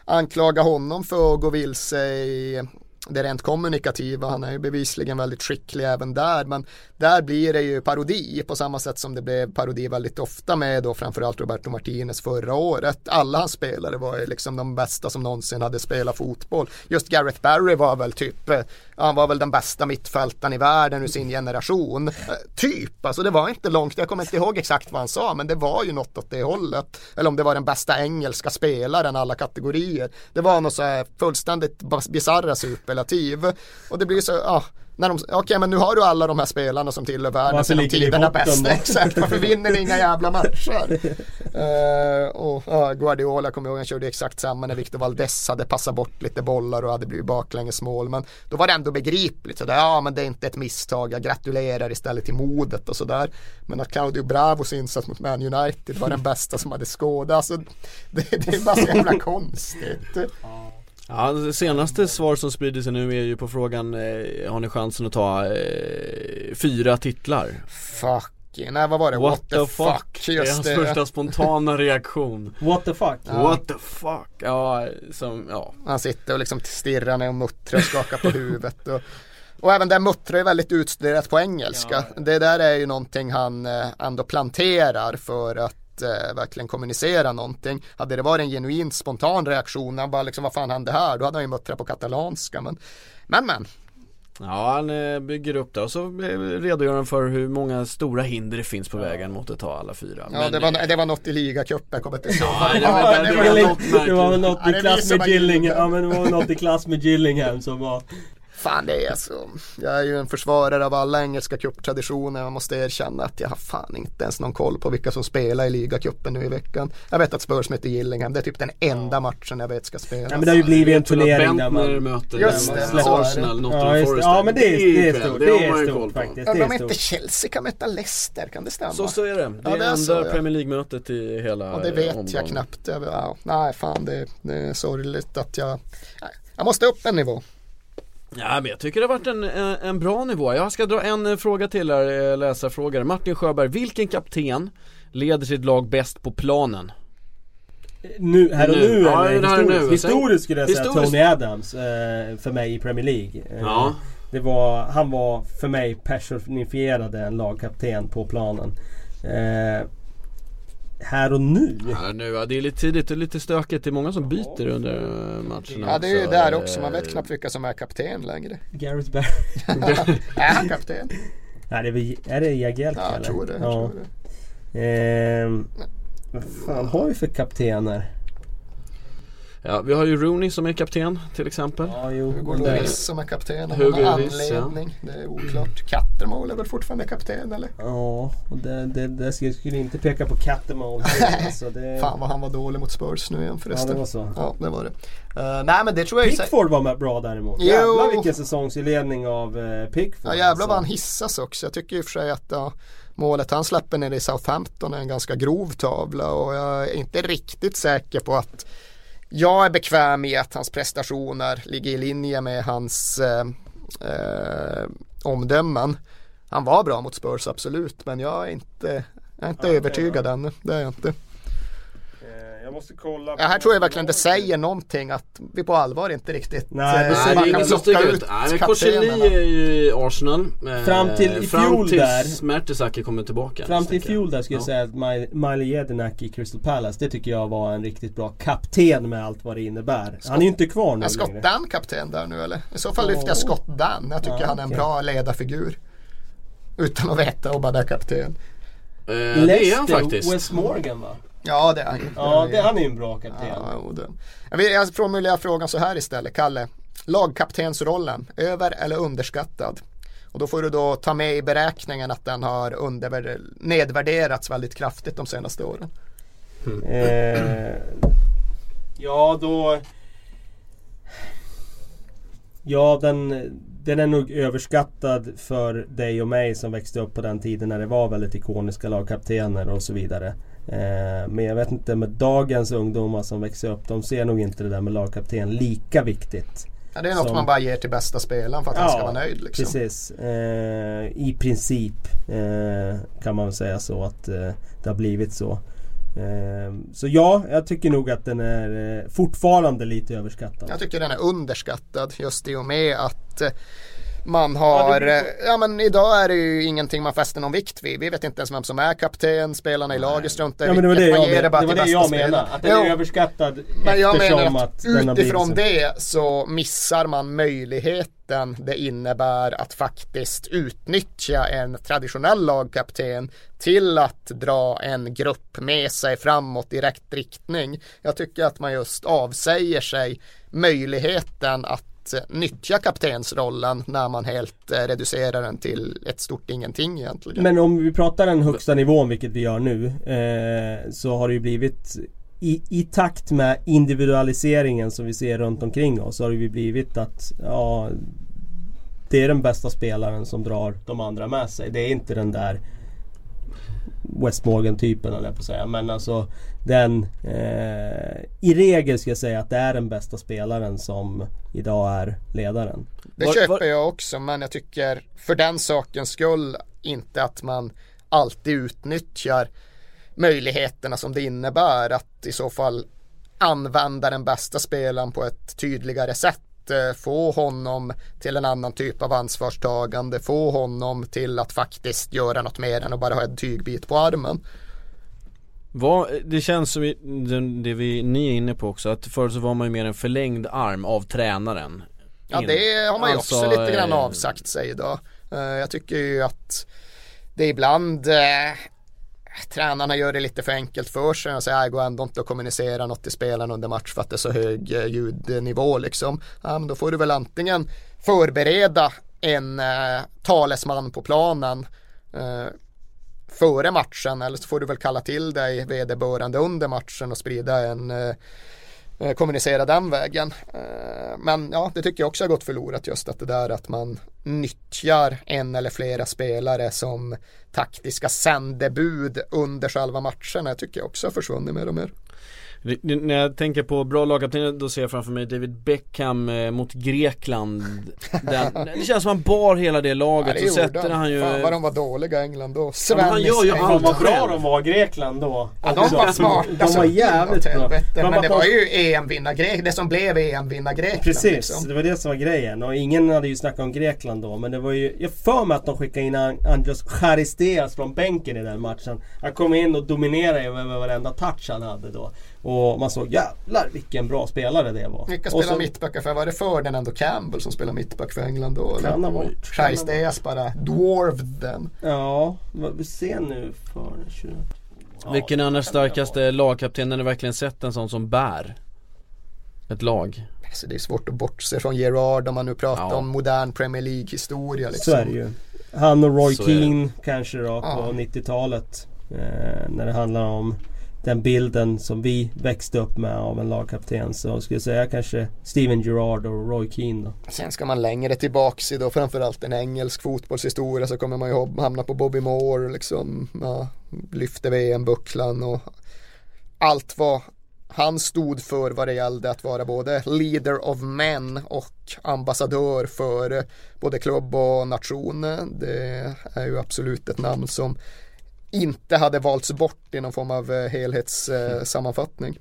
anklaga honom för att gå vilse i det rent kommunikativa. Han är ju bevisligen väldigt skicklig även där. Men där blir det ju parodi på samma sätt som det blev parodi väldigt ofta med då framförallt Roberto Martinez förra året. Alla hans spelare var ju liksom de bästa som någonsin hade spelat fotboll. Just Gareth Barry var väl typ, eh, han var väl den bästa mittfältaren i världen ur sin generation. Eh, typ, alltså det var inte långt, jag kommer inte ihåg exakt vad han sa, men det var ju något åt det hållet. Eller om det var den bästa engelska spelaren alla kategorier. Det var något så här fullständigt bisarra super superlativ. Och det blir så, ja. När de, okej men nu har du alla de här spelarna som tillhör världen Varför genom tiderna bäst. Exakt, varför vinner ni inga jävla matcher? (laughs) Eh, och ja, Guardiola kommer jag ihåg, han körde exakt samma när Victor Valdes hade passat bort lite bollar och hade blivit baklängesmål. Men då var det ändå begripligt. Så där, ja men det är inte ett misstag, jag gratulerar istället till modet och sådär. Men att Claudio Bravos insats mot Man United var den bästa som hade skådat. Alltså, det, det är bara så jävla (laughs) konstigt. Ja, det senaste svar som sprider sig nu är ju på frågan eh, Har ni chansen att ta eh, fyra titlar? Fuck, nej vad var det? What, the fuck. Det är hans det. första spontana reaktion (laughs) What the fuck? What the fuck? Ja, som, ja Han sitter och liksom stirrar ner och muttrar och skakar på huvudet. Och, och även det muttrar är väldigt utstuderat på engelska. Det där är ju någonting han eh, ändå planterar för att eh, verkligen kommunicera någonting. Hade det varit en genuint spontan reaktion, han bara liksom vad fan hände här? Då hade han ju muttrat på katalanska. Men men, men. Ja, han eh, bygger upp det och så redogör han för hur många stora hinder det finns på vägen mot att ta alla fyra Ja, Men, det, var, eh, det var något i ligacupen, kommer inte ihåg. Ja, det var- det var något Det var väl något Ja, i klass med Gillingham, ja men det var väl något i klass med Gillingham som var Fan det är så. Jag är ju en försvarare av alla engelska cuptraditioner. Jag måste erkänna att jag har fan inte ens någon koll på vilka som spelar i ligacupen nu i veckan. Jag vet att Spurs möter Gillingham. Det är typ den enda matchen jag vet ska spelas. Ja men det har ju blivit en turnering där man... möter Just det. Arsenal, Nottingham Ja. Forest. ja men det är, det är stort. Det Det är stort faktiskt. Det Undrar om är inte stort. Chelsea kan möta Leicester, kan det stämma? Så, så är det. Det Ja, är det är enda så, ja. Premier League-mötet i hela Och det vet omgången. jag knappt. Jag, ja, nej fan det, det är sorgligt att jag nej, Jag måste upp en nivå. Ja men jag tycker det har varit en, en, bra nivå. Jag ska dra en eh, fråga till här, eh, läsarfrågare. Martin Sjöberg, vilken kapten leder sitt lag bäst på planen? Nu, här och Nu. nu, Ja, eller historiskt? nu. Historiskt skulle jag säga Historiskt. Tony Adams eh, för mig i Premier League. Ja. Det var, han var för mig personifierade en lagkapten på planen. Eh, här och nu? Ja, nu, ja, det är lite tidigt och lite stökigt. Det är många som byter under eh, matcherna Ja det är ju också. där också. Man Eh, vet knappt vilka som är kapten längre. Gareth Barry? (laughs) är han kapten? (laughs) Nej det är, väl- är det Jagielka Ja jag eller? tror det. Jag Ja. tror det. Ehm, vad fan har vi för kaptener? Ja, vi har ju Rooney som är kapten till exempel. Ja, jo. Hugo Lloris som är kapten av någon Lloris, ja. anledning. Det är oklart. Cattermole är väl fortfarande kapten eller? Ja, och det, det, det skulle, skulle inte peka på Catamone. (laughs) alltså det, Fan vad han var dålig mot Spurs nu igen ja, förresten. det var så. Ja det var det. Uh, nej men det tror jag Pickford var med bra däremot. Jo. Jävlar vilken säsongsinledning av eh, Pickford. Ja jävlar alltså. vad han hissas också. Jag tycker i och för sig att ja, målet han släpper ner i Southampton är en ganska grov tavla och jag är inte riktigt säker på att jag är bekväm i att hans prestationer ligger i linje med hans eh, eh, omdömen. Han var bra mot Spurs absolut men jag är inte, jag är inte Ja, övertygad ännu. Det är jag inte. Jag måste kolla. Ja, här tror jag verkligen det säger någonting att vi på allvar inte riktigt Nej, det eh, säger det kan ingen som sticker ut. Nej. Korselny är ju i Arsenal. Eh, Fram till i fram fjol där. Mertesacker kommer tillbaka. Fram till i fjol där skulle jag Ja. säga att Mile- Miley Jedinak i Crystal Palace Det tycker jag var en riktigt bra kapten med allt vad det innebär. Han är ju inte kvar nu Är Scott. Dan kapten där nu eller? I så fall lyfter jag Scott Dan. Jag tycker Ja, han är en bra ledarfigur. Utan att veta om han är kapten. Eh, det är han faktiskt. Wes Morgan va? Ja det är han ju. Ja, det, han är ju en bra kapten. Ja, det. Jag, vill, formulerar frågan så här istället, Kalle. Lagkaptensrollen, över eller underskattad? Och då får du då ta med i beräkningen att den har nedvärderats väldigt kraftigt de senaste åren. Eh, ja, då... Ja, den, den är nog överskattad för dig och mig som växte upp på den tiden när det var väldigt ikoniska lagkaptener och så vidare. Eh, men jag vet inte med dagens ungdomar som växer upp, de ser nog inte det där med lagkapten lika viktigt. Ja, det är något Som- man bara ger till bästa spelaren för att han ska vara nöjd. Liksom. Precis. Eh, I princip eh, kan man väl säga så att eh, det har blivit så. Eh, så ja, jag tycker nog att den är eh, fortfarande lite överskattad. Jag tycker den är underskattad just i och med att man har, Ja, det ja, men idag är det ju ingenting man fäster någon vikt vid. Vi vet inte ens vem som är kapten, spelarna i laget struntar i Ja men det var det vilket, jag, det men, bara det, var det jag spelaren. Att den är Jo, överskattad Men jag menar att, att utifrån det så missar man möjligheten det innebär att faktiskt utnyttja en traditionell lagkapten till att dra en grupp med sig framåt i rätt riktning. Jag tycker att man just avsäger sig möjligheten att Eh, nyttja kaptensrollen när man helt eh, reducerar den till ett stort ingenting egentligen. Men om vi pratar den högsta nivån, vilket vi gör nu, eh, så har det ju blivit i, I takt med individualiseringen som vi ser runt omkring oss så har det ju blivit att ja, det är den bästa spelaren som drar de andra med sig. Det är inte den där West Morgan-typen eller på att säga. Men alltså den eh, I regel ska jag säga att det är den bästa spelaren som idag är ledaren. Det Var- köper var- jag också men jag tycker för den sakens skull inte att man alltid utnyttjar möjligheterna som det innebär att i så fall använda den bästa spelaren på ett tydligare sätt. Eh, Få honom till en annan typ av ansvarstagande, få honom till att faktiskt göra något mer än att bara ha en tygbit på armen. Vad, det känns som, det, det vi, ni är inne på också, att förut så var man ju mer en förlängd arm av tränaren Ja det har man ju alltså, också lite grann eh, avsagt sig idag. Eh, Jag tycker ju att det ibland eh, tränarna gör det lite för enkelt för sig och säger det går ändå inte att kommunicera något till spelarna under match för att det är så hög ljudnivå liksom. Ja men då får du väl antingen förbereda en eh, talesman på planen eh, före matchen eller så får du väl kalla till dig vederbörande under matchen och sprida en eh, eh, kommunicera den vägen. Eh, men ja, det tycker jag också har gått förlorat just att det där att man nyttjar en eller flera spelare som taktiska sändebud under själva matcherna tycker jag också har försvunnit mer och mer. När jag tänker på bra lagkaptener då ser jag framför mig David Beckham eh, mot Grekland (laughs) Den, Det känns som han bar hela det laget Ja, det och sätter gjorde han ju Fan vad de var dåliga England då. Ja, men han gör ju Svennis- allt Vad bra de var Grekland då. Ja, de var smarta De var jävligt bra. helvete. De Men det på- var ju EM-vinnargrekland, det som blev EM-vinnargrekland. Precis, Liksom. det var det som var grejen. Och ingen hade ju snackat om Grekland då. Men det var ju... Jag för mig att de skickade in An- Andros Charisteas från bänken i den matchen. Han kom in och dominerade över varenda touch han hade då. Och man såg jävlar vilken bra spelare det var. Vilka spelar så- mittbackar för? Var det Ferdinand och Campbell som spelar mittback för England då? Kan ha varit. Scheistes bara dwarved den. Ja, vad vi ser nu för 20... Ja, Vilken är annars starkaste lagkapten när ni verkligen sett en sån som bär? Ett lag Alltså det är svårt att bortse från Gerard om man nu pratar Ja. om modern Premier League historia liksom. Så är det ju. Han och Roy Så. Keane kanske då på Ja. 90-talet. Eh, när det handlar om den bilden som vi växte upp med av en lagkapten. Så jag skulle säga kanske Steven Gerrard och Roy Keane då. Sen ska man längre tillbaks i då framförallt en engelsk fotbollshistoria så kommer man ju hamna på Bobby Moore liksom. Ja, lyfte VM-bucklan och allt vad han stod för vad det gällde att vara både leader of men och ambassadör för både klubb och nation. Det är ju absolut ett namn som inte hade valts bort i någon form av eh, helhetssammanfattning.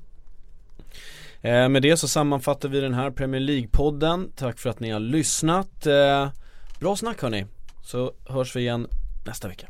eh, Med det så sammanfattar vi den här Premier League-podden. Tack för att ni har lyssnat. Eh, Bra snack hörni. Så hörs vi igen nästa vecka.